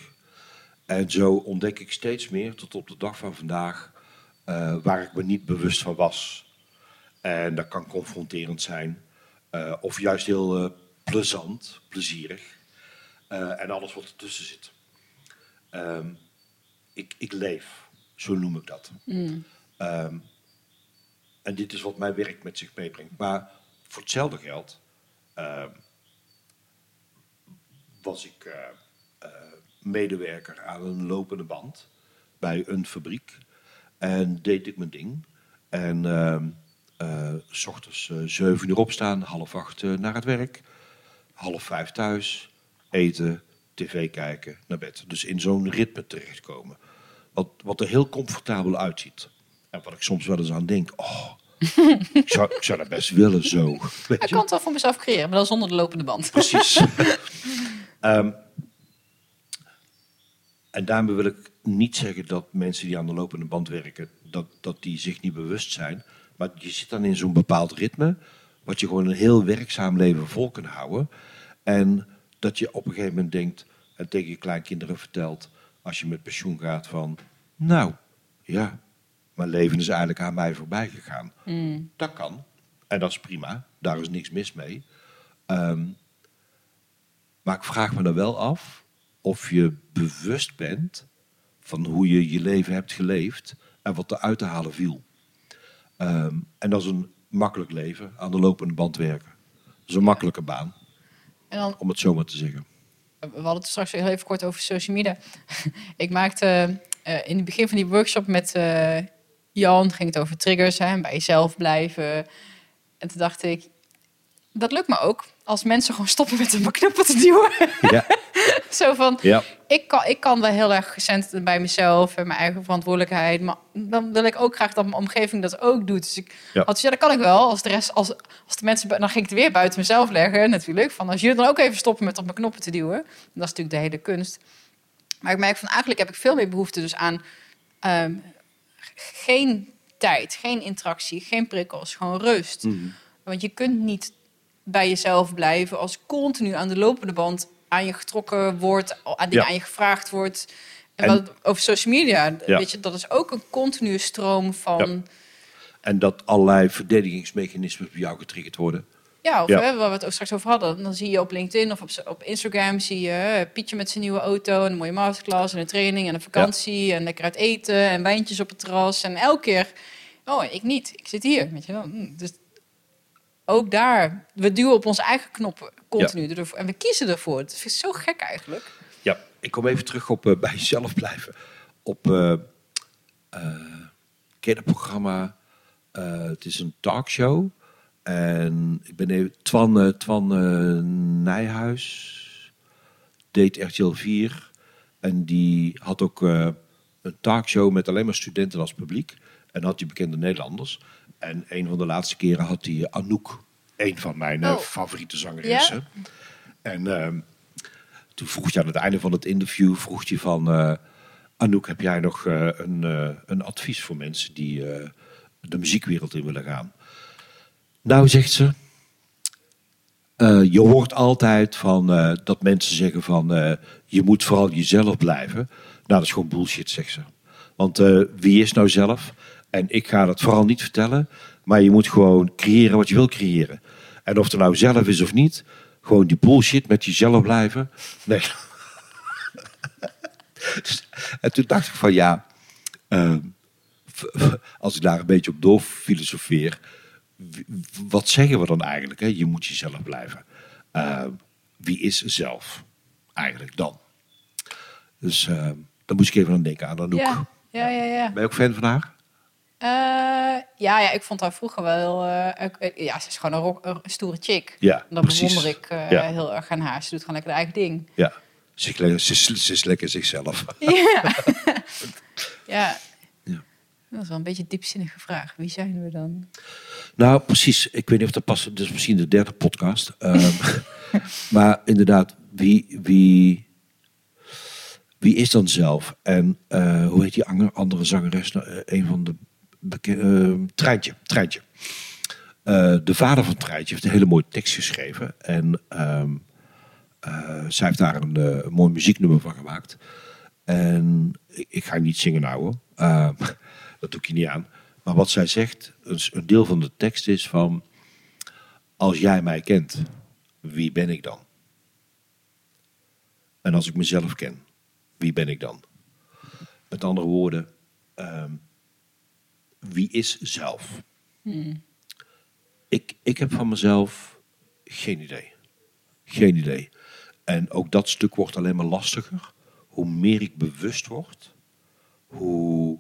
En zo ontdek ik steeds meer, tot op de dag van vandaag, eh, waar ik me niet bewust van was. En dat kan confronterend zijn, eh, of juist heel plezant, plezierig. En alles wat ertussen zit. Ehm, ik, ik leef, zo noem ik dat. Ehm, en dit is wat mijn werk met zich meebrengt. Maar voor hetzelfde geld ehm, was ik eh, eh, medewerker aan een lopende band bij een fabriek. En deed ik mijn ding. En ehm eh, s ochtends zeven uur opstaan, half acht naar het werk. Half vijf thuis, eten, tv kijken, naar bed. Dus in zo'n ritme terechtkomen. Wat, wat er heel comfortabel uitziet. En wat ik soms wel eens aan denk. Oh, ik, zou, ik zou dat best willen zo. Weet Ik je? kan het wel voor mezelf creëren, maar dan zonder de lopende band. Precies. Ehm, en daarmee wil ik niet zeggen dat mensen die aan de lopende band werken, dat, dat die zich niet bewust zijn. Maar je zit dan in zo'n bepaald ritme, wat je gewoon een heel werkzaam leven vol kan houden. En dat je op een gegeven moment denkt, en tegen je kleinkinderen vertelt, als je met pensioen gaat van, nou, ja, mijn leven is eigenlijk aan mij voorbij gegaan. Dat kan. En dat is prima. Daar is niks mis mee. Ehm, maar ik vraag me dan wel af of je bewust bent van hoe je je leven hebt geleefd en wat er uit te halen viel. Ehm, en dat is een makkelijk leven, aan de lopende band werken. Dat is een makkelijke baan, En dan, om het zo maar te zeggen. we hadden het straks heel even kort over social media. ik maakte eh, in het begin van die workshop met eh, Jan, ging het over triggers, en bij jezelf blijven. En toen dacht ik, dat lukt me ook. Als mensen gewoon stoppen met een knoppen te duwen. Ja, Zo van, ja, ik kan, ik kan wel heel erg gecentreerd bij mezelf en mijn eigen verantwoordelijkheid. Maar dan wil ik ook graag dat mijn omgeving dat ook doet. Dus ik Ja. had ja, dat kan ik wel. Als de rest, als, als de mensen, dan ging ik het weer buiten mezelf leggen natuurlijk. Van als jullie dan ook even stoppen met op mijn knoppen te duwen. Dat is natuurlijk de hele kunst. Maar ik merk van eigenlijk heb ik veel meer behoefte dus aan ehm, geen tijd, geen interactie, geen prikkels, gewoon rust. Want je kunt niet bij jezelf blijven als continu aan de lopende band aan je getrokken wordt, aan dingen Ja. aan je gevraagd wordt. En, En- wat, over social media, Ja. weet je, dat is ook een continue stroom van. en dat allerlei verdedigingsmechanismen bij jou getriggerd worden. Ja, of Ja. Hè, waar we het ook straks over hadden. Dan zie je op LinkedIn of op, op Instagram zie je Pietje met zijn nieuwe auto en een mooie masterclass en een training en een vakantie en lekker uit eten en wijntjes op het terras. En elke keer, oh, ik niet. Ik zit hier. Weet je wel. Hm, Dus ook daar, we duwen op onze eigen knoppen continu. ervoor. En we kiezen ervoor. Het is zo gek eigenlijk. Ja, ik kom even terug op eh, bij jezelf blijven. Op uh, kinderprogramma. eh, het is een talkshow. En ik ben even... Twan, eh, Twan eh, Nijhuis deed RTL 4. En die had ook eh, een talkshow met alleen maar studenten als publiek. En had die bekende Nederlanders. En een van de laatste keren had hij Anouk, een van mijn Oh. favoriete zangeressen. En ehm, toen vroeg hij aan het einde van het interview, vroeg hij van... Anouk, heb jij nog een, een advies voor mensen die de muziekwereld in willen gaan? Nou, zegt ze, eh, je hoort altijd van eh, dat mensen zeggen van eh, je moet vooral jezelf blijven. Nou, dat is gewoon bullshit, zegt ze. Want wie is nou zelf? En ik ga dat vooral niet vertellen, maar je moet gewoon creëren wat je wil creëren. En of het nou zelf is of niet, gewoon die bullshit met jezelf blijven. Nee. en toen dacht ik van ja, als ik daar een beetje op door filosofeer, w- wat zeggen we dan eigenlijk? Hè? Je moet jezelf blijven. Eh, wie is zelf eigenlijk dan? Dus eh daar moest ik even aan denken, aan Anouk. Ja, ja, ja. ja. Ben je ook fan van haar? Eh, ja, ja, ik vond haar vroeger wel... eh, ik- ja, ze is gewoon een, rock- een stoere chick. Ja, En dat precies. bewonder ik eh, Ja. heel erg aan haar. Ze doet gewoon lekker haar eigen ding. Ja. Ze, is le- ze, is- ze is lekker zichzelf. Ja. ja. Dat is wel een beetje een diepzinnige vraag. Wie zijn we dan? Nou, precies. Ik weet niet of dat past. Is misschien de derde podcast. Ehm, maar inderdaad, wie, wie, wie is dan zelf? En eh, hoe heet die andere, zangeres? Nou, eh, een van de bekende... Treintje. Treintje. Eh, de vader van Treintje heeft een hele mooie tekst geschreven. En ehm, eh, zij heeft daar een, mooi muzieknummer van gemaakt. En ik, ik ga niet zingen nou hoor. Dat doe ik je niet aan. Maar wat zij zegt, een, s- een deel van de tekst is van... Als jij mij kent, wie ben ik dan? En als ik mezelf ken, wie ben ik dan? Met andere woorden, ehm, wie is zelf? Ik, ik heb van mezelf geen idee. Geen idee. En ook dat stuk wordt alleen maar lastiger. Hoe meer ik bewust word, hoe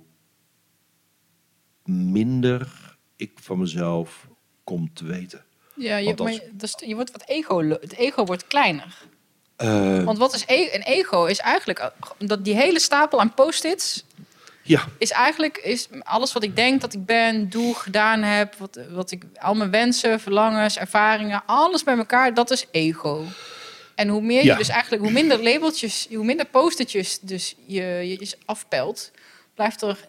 minder ik van mezelf kom te weten. Ja, je, als- maar je, dus je wordt wat ego... Het ego wordt kleiner. Eh, Want wat is e- een ego? Is eigenlijk... Dat die hele stapel aan post-its... ja, is eigenlijk is alles wat ik denk dat ik ben, doe, gedaan heb, wat, wat ik, al mijn wensen, verlangens, ervaringen, alles bij elkaar, dat is ego. En hoe meer Ja. je dus eigenlijk, hoe minder labeltjes, hoe minder postertjes dus je, je je afpelt, blijft er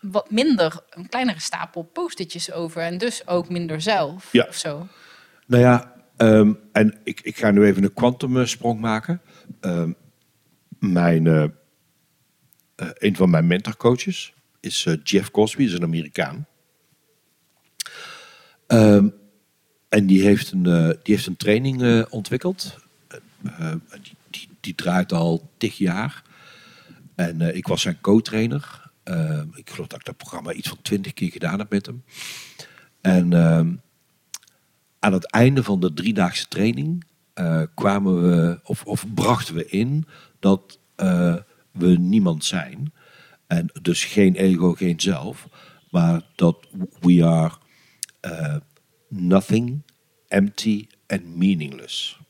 wat minder, een kleinere stapel postertjes over en dus ook minder zelf Ja. of zo. Nou ja, ehm, en ik, ik ga nu even een kwantumsprong maken. Ehm, mijn, eh, eh, een van mijn mentorcoaches is eh, Jeff Cosby, is een Amerikaan. Ehm, en die heeft een, die heeft een training ontwikkeld. Die, die, die draait al tig jaar. En ik was zijn co-trainer. Ehm, ik geloof dat ik dat programma iets van twintig keer gedaan heb met hem. En ehm, aan het einde van de driedaagse training eh, kwamen we, of, of brachten we in dat eh, we niemand zijn. En dus geen ego, geen zelf. Maar dat we are eh, nothing, empty and meaningless.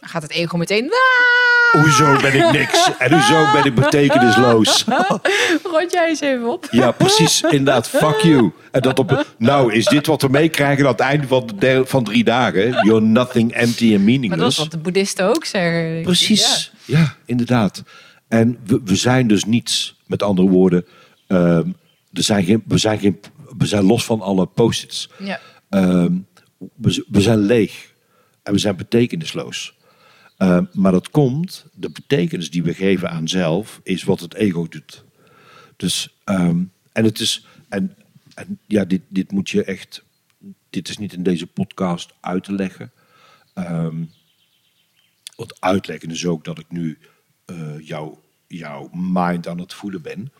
Dan gaat het ego meteen, "Ah!" Hoezo ben ik niks? En hoezo ben ik betekenisloos? rond jij eens even op. Ja, precies. Inderdaad, fuck you. En dat op, nou, is dit wat we meekrijgen aan het einde van, de van drie dagen? You're nothing, empty and Maar dat is meaningless. wat de boeddhisten ook zeggen. Precies. Ja, inderdaad. En we, we zijn dus niets. Met andere woorden, ehm, er zijn geen, we, zijn geen, we zijn los van alle post-its. Ja. Ehm, we, we zijn leeg. En we zijn betekenisloos. Ehm, maar dat komt, de betekenis die we geven aan zelf, is wat het ego doet. Dus, ehm, en het is, en, ja, dit, dit moet je echt, dit is niet in deze podcast uit te leggen. Ehm, want uitleggen is ook dat ik nu eh, jouw, jouw mind aan het voelen ben.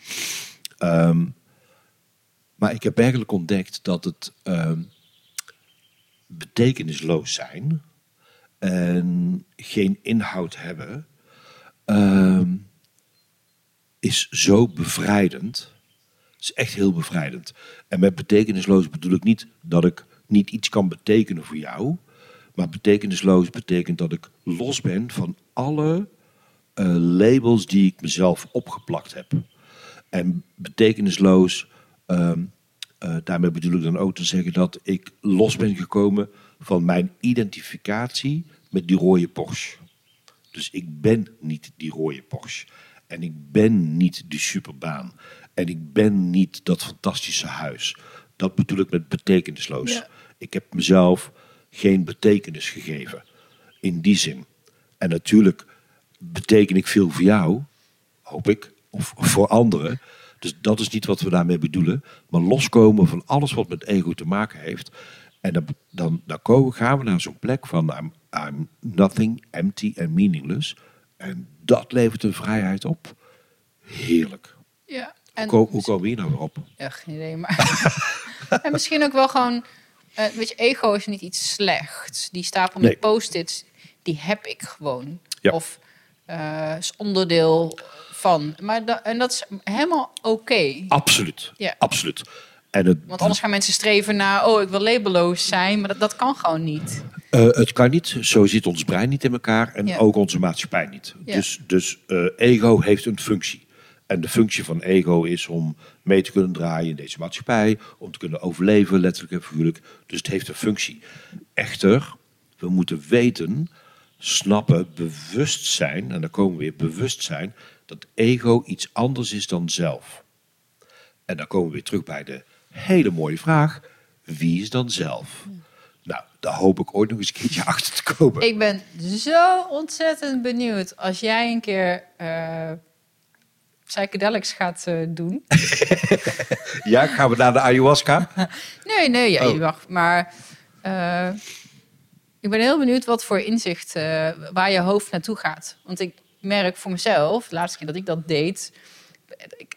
Ehm, maar ik heb eigenlijk ontdekt dat het betekenisloos zijn en geen inhoud hebben, ehm, is zo bevrijdend. Het is echt heel bevrijdend. En met betekenisloos bedoel ik niet dat ik niet iets kan betekenen voor jou. Maar betekenisloos betekent dat ik los ben van alle eh, labels die ik mezelf opgeplakt heb. En betekenisloos ehm, eh, daarmee bedoel ik dan ook te zeggen dat ik los ben gekomen van mijn identificatie met die rode Porsche. Dus ik ben niet die rode Porsche. En ik ben niet die superbaan. En ik ben niet dat fantastische huis. Dat bedoel ik met betekenisloos. Ja. Ik heb mezelf geen betekenis gegeven. In die zin. En natuurlijk beteken ik veel voor jou, hoop ik, of voor anderen. Dus dat is niet wat we daarmee bedoelen. Maar loskomen van alles wat met ego te maken heeft. En dan, dan, dan komen, gaan we naar zo'n plek van I'm, I'm nothing, empty and meaningless. En dat levert een vrijheid op. Heerlijk. Ja. Hoe, ko- hoe komen we hier nou weer op? Ja, geen idee. Maar... en misschien ook wel gewoon... eh, weet je, ego is niet iets slechts. Die stapel met Nee. post-its, die heb ik gewoon. Ja. Of eh, is onderdeel van. Maar da- en dat is helemaal oké. Absoluut. Ja. Absoluut. En het, Want anders gaan mensen streven naar... oh, ik wil labelloos zijn. Maar dat, dat kan gewoon niet. Eh, het kan niet. Zo zit ons brein niet in elkaar en Ja. ook onze maatschappij niet. Ja. Dus, dus eh, ego heeft een functie. En de functie van ego is om mee te kunnen draaien in deze maatschappij, om te kunnen overleven, letterlijk en figuurlijk. Dus het heeft een functie. Echter, we moeten weten, snappen, bewust zijn, en dan komen we weer bewust zijn, dat ego iets anders is dan zelf. En dan komen we weer terug bij de hele mooie vraag: wie is dan zelf? Nou, daar hoop ik ooit nog eens een keertje achter te komen. Ik ben zo ontzettend benieuwd als jij een keer eh psychedelics gaat eh, doen. Ja, gaan we naar de ayahuasca? Nee, nee, ja, Oh. je mag. Maar eh, ik ben heel benieuwd wat voor inzicht, waar je hoofd naartoe gaat. Want ik merk voor mezelf, de laatste keer dat ik dat deed, ik,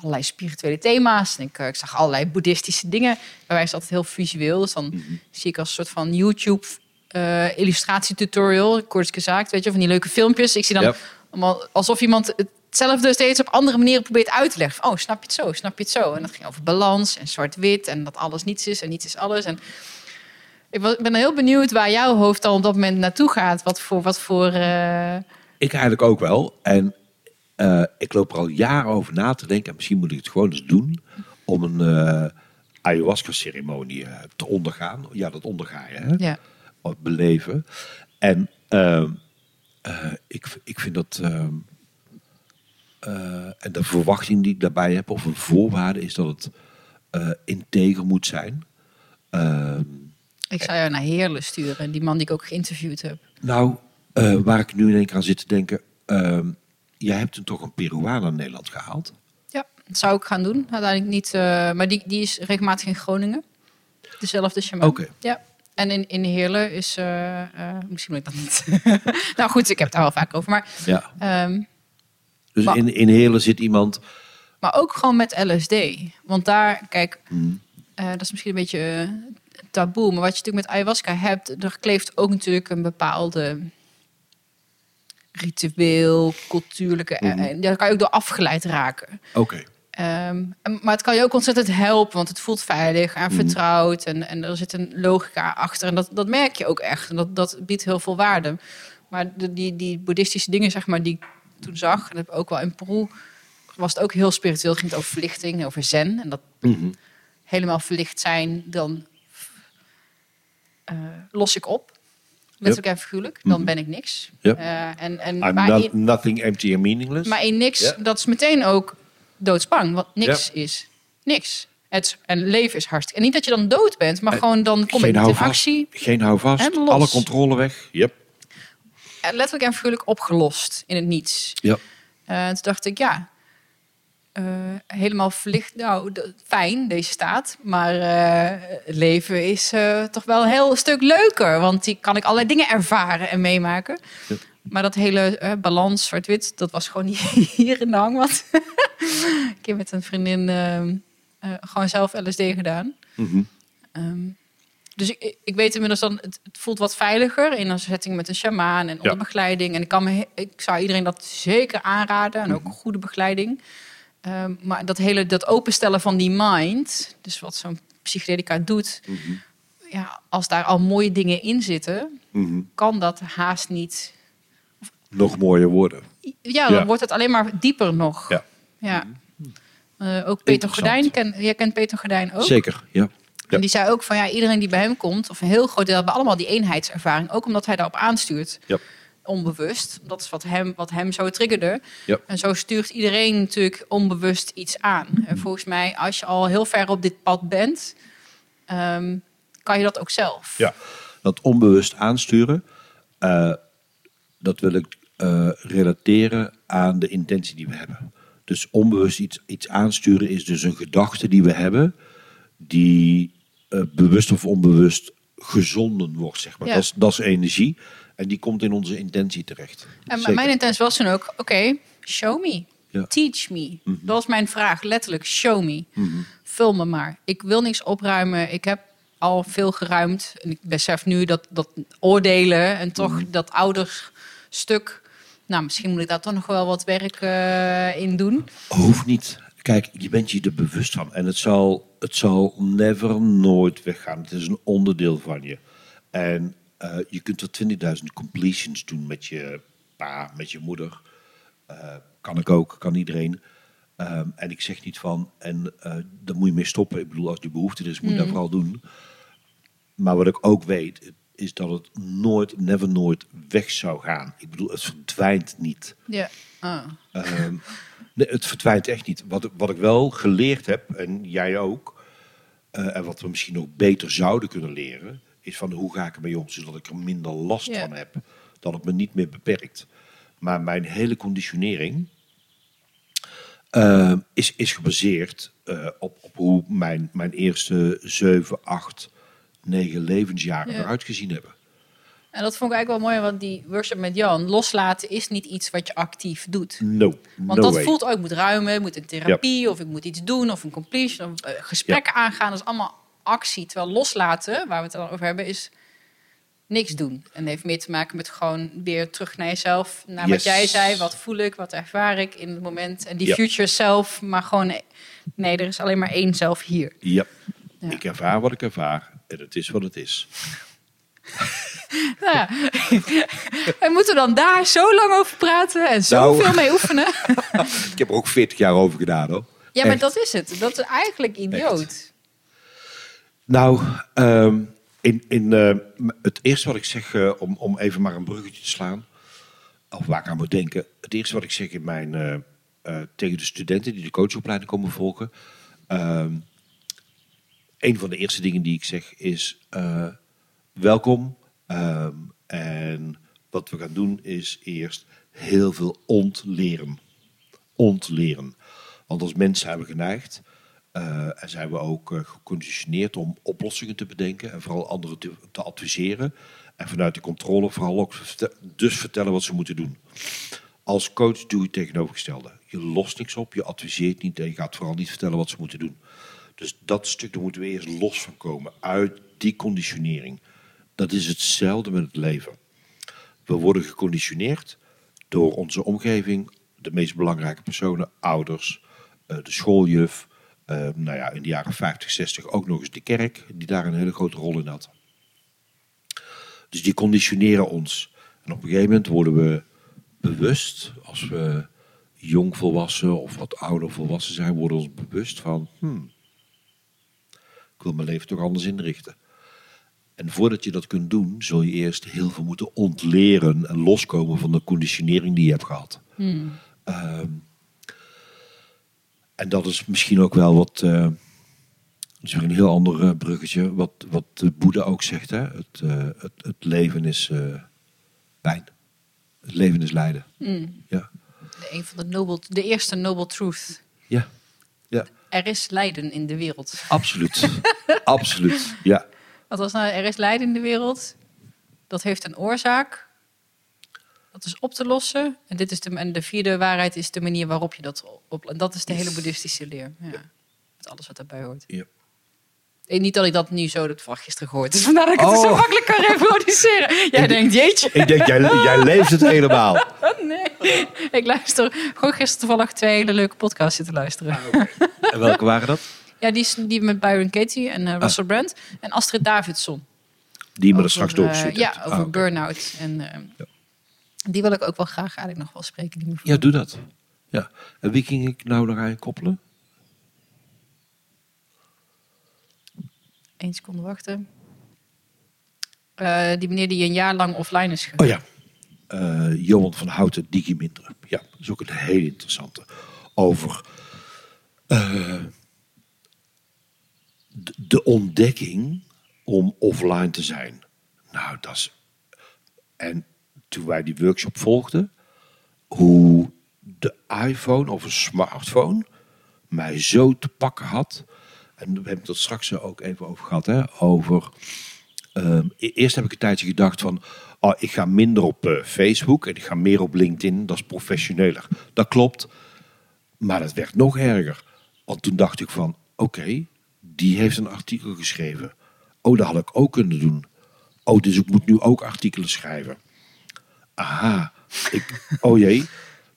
allerlei spirituele thema's. En ik, eh, ik zag allerlei boeddhistische dingen. Bij mij is dat heel visueel. Dus dan Mhm. zie ik als een soort van YouTube eh illustratietutorial, kort gezegd, weet je, van die leuke filmpjes. Ik zie dan allemaal alsof iemand hetzelfde steeds op andere manieren probeert uit te leggen. Van, Oh, snap je het zo? Snap je het zo? En dat ging over balans en zwart-wit en dat alles niets is en niets is alles. En ik was- ik ben heel benieuwd waar jouw hoofd al op dat moment naartoe gaat. Wat voor, wat voor eh, Ik eigenlijk ook wel. En eh, ik loop er al jaren over na te denken. En misschien moet ik het gewoon eens doen. Om een eh, ayahuasca-ceremonie eh, te ondergaan. Ja, dat onderga je. Hè? ja. Beleven. En ehm, eh, ik, ik vind dat... ehm, eh, en de verwachting die ik daarbij heb, of een voorwaarde, is dat het integer moet zijn. Ehm, Ik zou jou naar Heerlen sturen, die man die ik ook geïnterviewd heb. Nou, waar ik nu in één keer aan zit te denken. Jij hebt toen toch een Peruaan naar Nederland gehaald? Ja, dat zou ik gaan doen. Uiteindelijk niet, eh, maar die, die is regelmatig in Groningen. Dezelfde shaman. Oké. Ja. En in, in Heerlen is... eh, eh, misschien moet ik dat niet. nou goed, ik heb het daar wel vaak over. Maar, Ja. ehm, Dus Maar- in, in Heerlen zit iemand. maar ook gewoon met LSD. Want daar, kijk, Hmm, eh, dat is misschien een beetje taboe. Maar wat je natuurlijk met ayahuasca hebt... er kleeft ook natuurlijk een bepaalde ritueel, cultuurlijke... Mhm. en daar kan je ook door afgeleid raken. Oké. Ehm, en- maar het kan je ook ontzettend helpen, want het voelt veilig en vertrouwd. En, en er zit een logica achter. En dat, dat merk je ook echt. En dat, dat biedt heel veel waarde. Maar de, die, die boeddhistische dingen, zeg maar, die ik toen zag... en heb ook wel in Peru... was het ook heel spiritueel. Het ging het over verlichting, over zen. En dat Mhm. helemaal verlicht zijn, dan eh, los ik op. Letterlijk en figuurlijk. Dan ben ik niks. Eh, en, en I'm maar not- in- nothing empty and meaningless. maar in niks, dat is meteen ook doodsbang. Want niks is niks. Het, en leven is hartstikke. En niet dat je dan dood bent, maar gewoon dan kom niet in actie. Geen houvast. Alle controle weg. Yep. En letterlijk en figuurlijk opgelost in het niets. Ja. Eh, toen dacht ik, ja, eh, helemaal verlicht. Nou, fijn, deze staat. Maar eh, het leven is eh, toch wel een heel stuk leuker. Want die kan ik allerlei dingen ervaren en meemaken. Ja. Maar dat hele balans zwart-wit, dat was gewoon niet hier in de hangmat. ik heb met een vriendin ehm, eh, gewoon zelf LSD gedaan. Mhm. Ehm, dus ik, ik weet inmiddels dan, het, het voelt wat veiliger in een setting met een shamaan en onder begeleiding. En ik, kan me, ik zou iedereen dat zeker aanraden en ook Mhm. goede begeleiding. Ehm, maar dat hele, dat openstellen van die mind, dus wat zo'n psychedelica doet, Mhm. ja, als daar al mooie dingen in zitten, Mhm. kan dat haast niet. Nog mooier worden. Ja, dan Ja. wordt het alleen maar dieper nog. Ja. Ja. Eh, ook Peter. Gordijn, ken, jij kent Peter Gordijn ook? Zeker, ja. Ja. En die zei ook van ja, iedereen die bij hem komt, of een heel groot deel, hebben allemaal die eenheidservaring. Ook omdat hij daarop aanstuurt. Ja. Onbewust. Dat is wat hem, wat hem zo triggerde. Ja. En zo stuurt iedereen natuurlijk onbewust iets aan. En volgens mij, als je al heel ver op dit pad bent, ehm, kan je dat ook zelf. Ja, dat onbewust aansturen, eh, dat wil ik eh, relateren aan de intentie die we hebben. Dus onbewust iets, iets aansturen is dus een gedachte die we hebben, die eh, bewust of onbewust gezonden wordt, zeg maar. Ja. Dat, is, dat is energie en die komt in onze intentie terecht. En Zeker. mijn intentie was toen ook, oké, show me. Ja. Teach me. Mhm. Dat was mijn vraag, letterlijk, show me. Vul me maar. Ik wil niks opruimen. Ik heb al veel geruimd. En ik besef nu dat, dat oordelen en toch Mhm. dat ouderstuk... Nou, misschien moet ik daar toch nog wel wat werk eh, in doen. Hoeft niet. Kijk, je bent je er bewust van. En het zal, het zal never, nooit weggaan. Het is een onderdeel van je. En eh, je kunt er 20.000 completions doen met je pa, met je moeder. Eh, kan ik ook, kan iedereen. Ehm, en ik zeg niet van, en eh daar moet je mee stoppen. Ik bedoel, als die behoefte er is, moet je dat vooral doen. Maar wat ik ook weet, is dat het nooit, never nooit weg zou gaan. Ik bedoel, het verdwijnt niet. Ja. Ah. Ehm, nee, het verdwijnt echt niet. Wat, wat ik wel geleerd heb, en jij ook, en wat we misschien nog beter zouden kunnen leren, is van hoe ga ik ermee om, zodat ik er minder last van heb. Dat het me niet meer beperkt. Maar mijn hele conditionering eh, is, is gebaseerd eh, op, op hoe mijn, mijn eerste 7, 8, 9 levensjaren Ja. eruit gezien hebben. En dat vond ik eigenlijk wel mooi, want die workshop met Jan, loslaten is niet iets wat je actief doet. No, Want no dat way. voelt ook, ik moet ruimen, ik moet in therapie, of ik moet iets doen, of een completion, of eh, gesprekken aangaan. Dat is allemaal actie. Terwijl loslaten, waar we het dan over hebben, is niks doen. En heeft meer te maken met gewoon weer terug naar jezelf. Naar wat jij zei, wat voel ik, wat ervaar ik in het moment. En die Ja. future self, maar gewoon, nee, er is alleen maar één zelf hier. Ja. Ja. ik ervaar wat ik ervaar en het is wat het is. Nou ja. en moeten we dan daar zo lang over praten en zoveel Nou. mee oefenen? Ik heb er ook 40 jaar over gedaan hoor. Ja, maar Echt. dat is het. Dat is eigenlijk idioot. Nou, ehm, in, in, eh, het eerste wat ik zeg, eh, om, om even maar een bruggetje te slaan, of waar ik aan moet denken. Het eerste wat ik zeg in mijn, eh, tegen de studenten die de coachopleiding komen volgen. ehm, een van de eerste dingen die ik zeg is welkom. ehm, en wat we gaan doen is eerst heel veel ontleren. Ontleren. Want als mensen zijn we geneigd en zijn we ook eh, geconditioneerd om oplossingen te bedenken en vooral anderen te, adviseren. En vanuit de controle vooral ook dus vertellen wat ze moeten doen. Als coach doe je het tegenovergestelde. Je lost niks op, je adviseert niet en je gaat vooral niet vertellen wat ze moeten doen. Dus dat stuk, daar moeten we eerst los van komen, uit die conditionering. Dat is hetzelfde met het leven. We worden geconditioneerd door onze omgeving, de meest belangrijke personen, ouders, eh, de schooljuf, eh, nou ja, in de jaren 50, 60 ook nog eens de kerk, die daar een hele grote rol in had. Dus die conditioneren ons. En op een gegeven moment worden we bewust, als we jong volwassen of wat ouder volwassen zijn, worden we ons bewust van, hmm, ik wil mijn leven toch anders inrichten. En voordat je dat kunt doen, zul je eerst heel veel moeten ontleren en loskomen van de conditionering die je hebt gehad. Ehm, en dat is misschien ook wel wat, dat is weer een heel ander eh, bruggetje, wat, wat de Boeddha ook zegt. Hè? Het, eh, het, het leven is pijn. Het leven is lijden. Ja. De, een van de, noble, de eerste noble truth. Ja. ja, Er is lijden in de wereld. absoluut. absoluut. Ja. Wat was nou, er is lijden in de wereld. Dat heeft een oorzaak. Dat is op te lossen. En, dit is de, en de vierde waarheid is de manier waarop je dat op... En dat is de hele boeddhistische leer. Ja. Met alles wat daarbij hoort. ja. Eh, Niet dat ik dat nu zo dat van gisteren gehoord. Dus vandaar dat ik het zo Oh. makkelijk kan reproduceren. Jij denkt, jeetje. Ik denk, jij, jij leeft het helemaal. Nee. Ik luister gewoon gisteren toevallig twee hele leuke podcasts zitten luisteren. En welke waren dat? Ja, die, is, die met Byron Katie en eh, Russell Brand. En Astrid Davidson. Die me er straks eh, doorgestuurd Ja, over Ah, burn-out. En eh, die wil ik ook wel graag eigenlijk nog wel spreken. Die ja, doe dat. Ja. En wie ging ik nou eraan koppelen? Eén seconde wachten. Eh, die meneer die een jaar lang offline is geweest. Oh ja. Uh, Johan van Houten, digiminder. Ja, dat is ook een heel interessante. Over eh, de ontdekking om offline te zijn. Nou, dat is. En toen wij die workshop volgden, hoe de iPhone of een smartphone mij zo te pakken had. En we hebben het er straks ook even over gehad, hè, over Ehm, e- eerst heb ik een tijdje gedacht van, oh, ik ga minder op eh, Facebook en ik ga meer op LinkedIn, dat is professioneler. Dat klopt, maar het werd nog erger. Want toen dacht ik van, oké, die heeft een artikel geschreven. Oh, dat had ik ook kunnen doen. Oh, dus ik moet nu ook artikelen schrijven. Aha, ik, oh jee.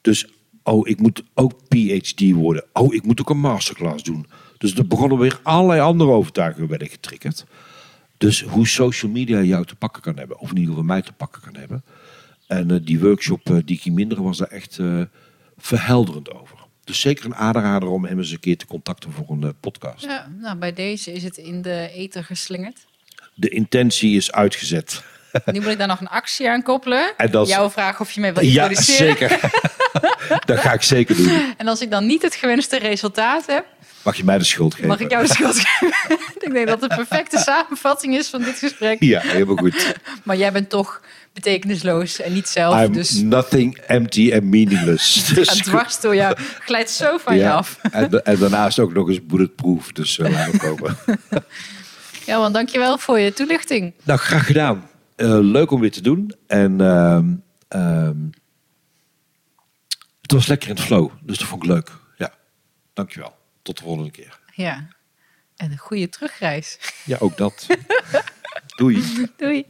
Dus, oh, ik moet ook PhD worden. Oh, ik moet ook een masterclass doen. Dus er begonnen weer allerlei andere overtuigingen werden getriggerd. Dus hoe social media jou te pakken kan hebben, of in ieder geval mij te pakken kan hebben. En eh, die workshop eh, die ik hier minder was daar echt eh, verhelderend over. Dus zeker een aanrader om hem eens een keer te contacten voor een eh, podcast. Ja, nou, bij deze is het in de ether geslingerd. De intentie is uitgezet. Nu moet ik daar nog een actie aan koppelen. En dat Jouw vraag of je mij wil Ja, introduceren. zeker. dat ga ik zeker doen. En als ik dan niet het gewenste resultaat heb, Mag je mij de schuld geven? mag ik jou de schuld geven. ik denk dat het de perfecte samenvatting is van dit gesprek. Ja, helemaal goed. Maar jij bent toch betekenisloos en niet zelf. I'm dus nothing empty and meaningless. Dus het dwars door jou glijdt zo van je ja. af. En, en daarnaast ook nog eens bulletproof. Dus uh, laten we komen. Ja, want dankjewel voor je toelichting. Nou, graag gedaan. Eh, leuk om weer te doen. En ehm, ehm, het was lekker in het flow. Dus dat vond ik leuk. Ja, dankjewel. Tot de volgende keer. Ja, en een goede terugreis. Ja, ook dat. Doei. Doei.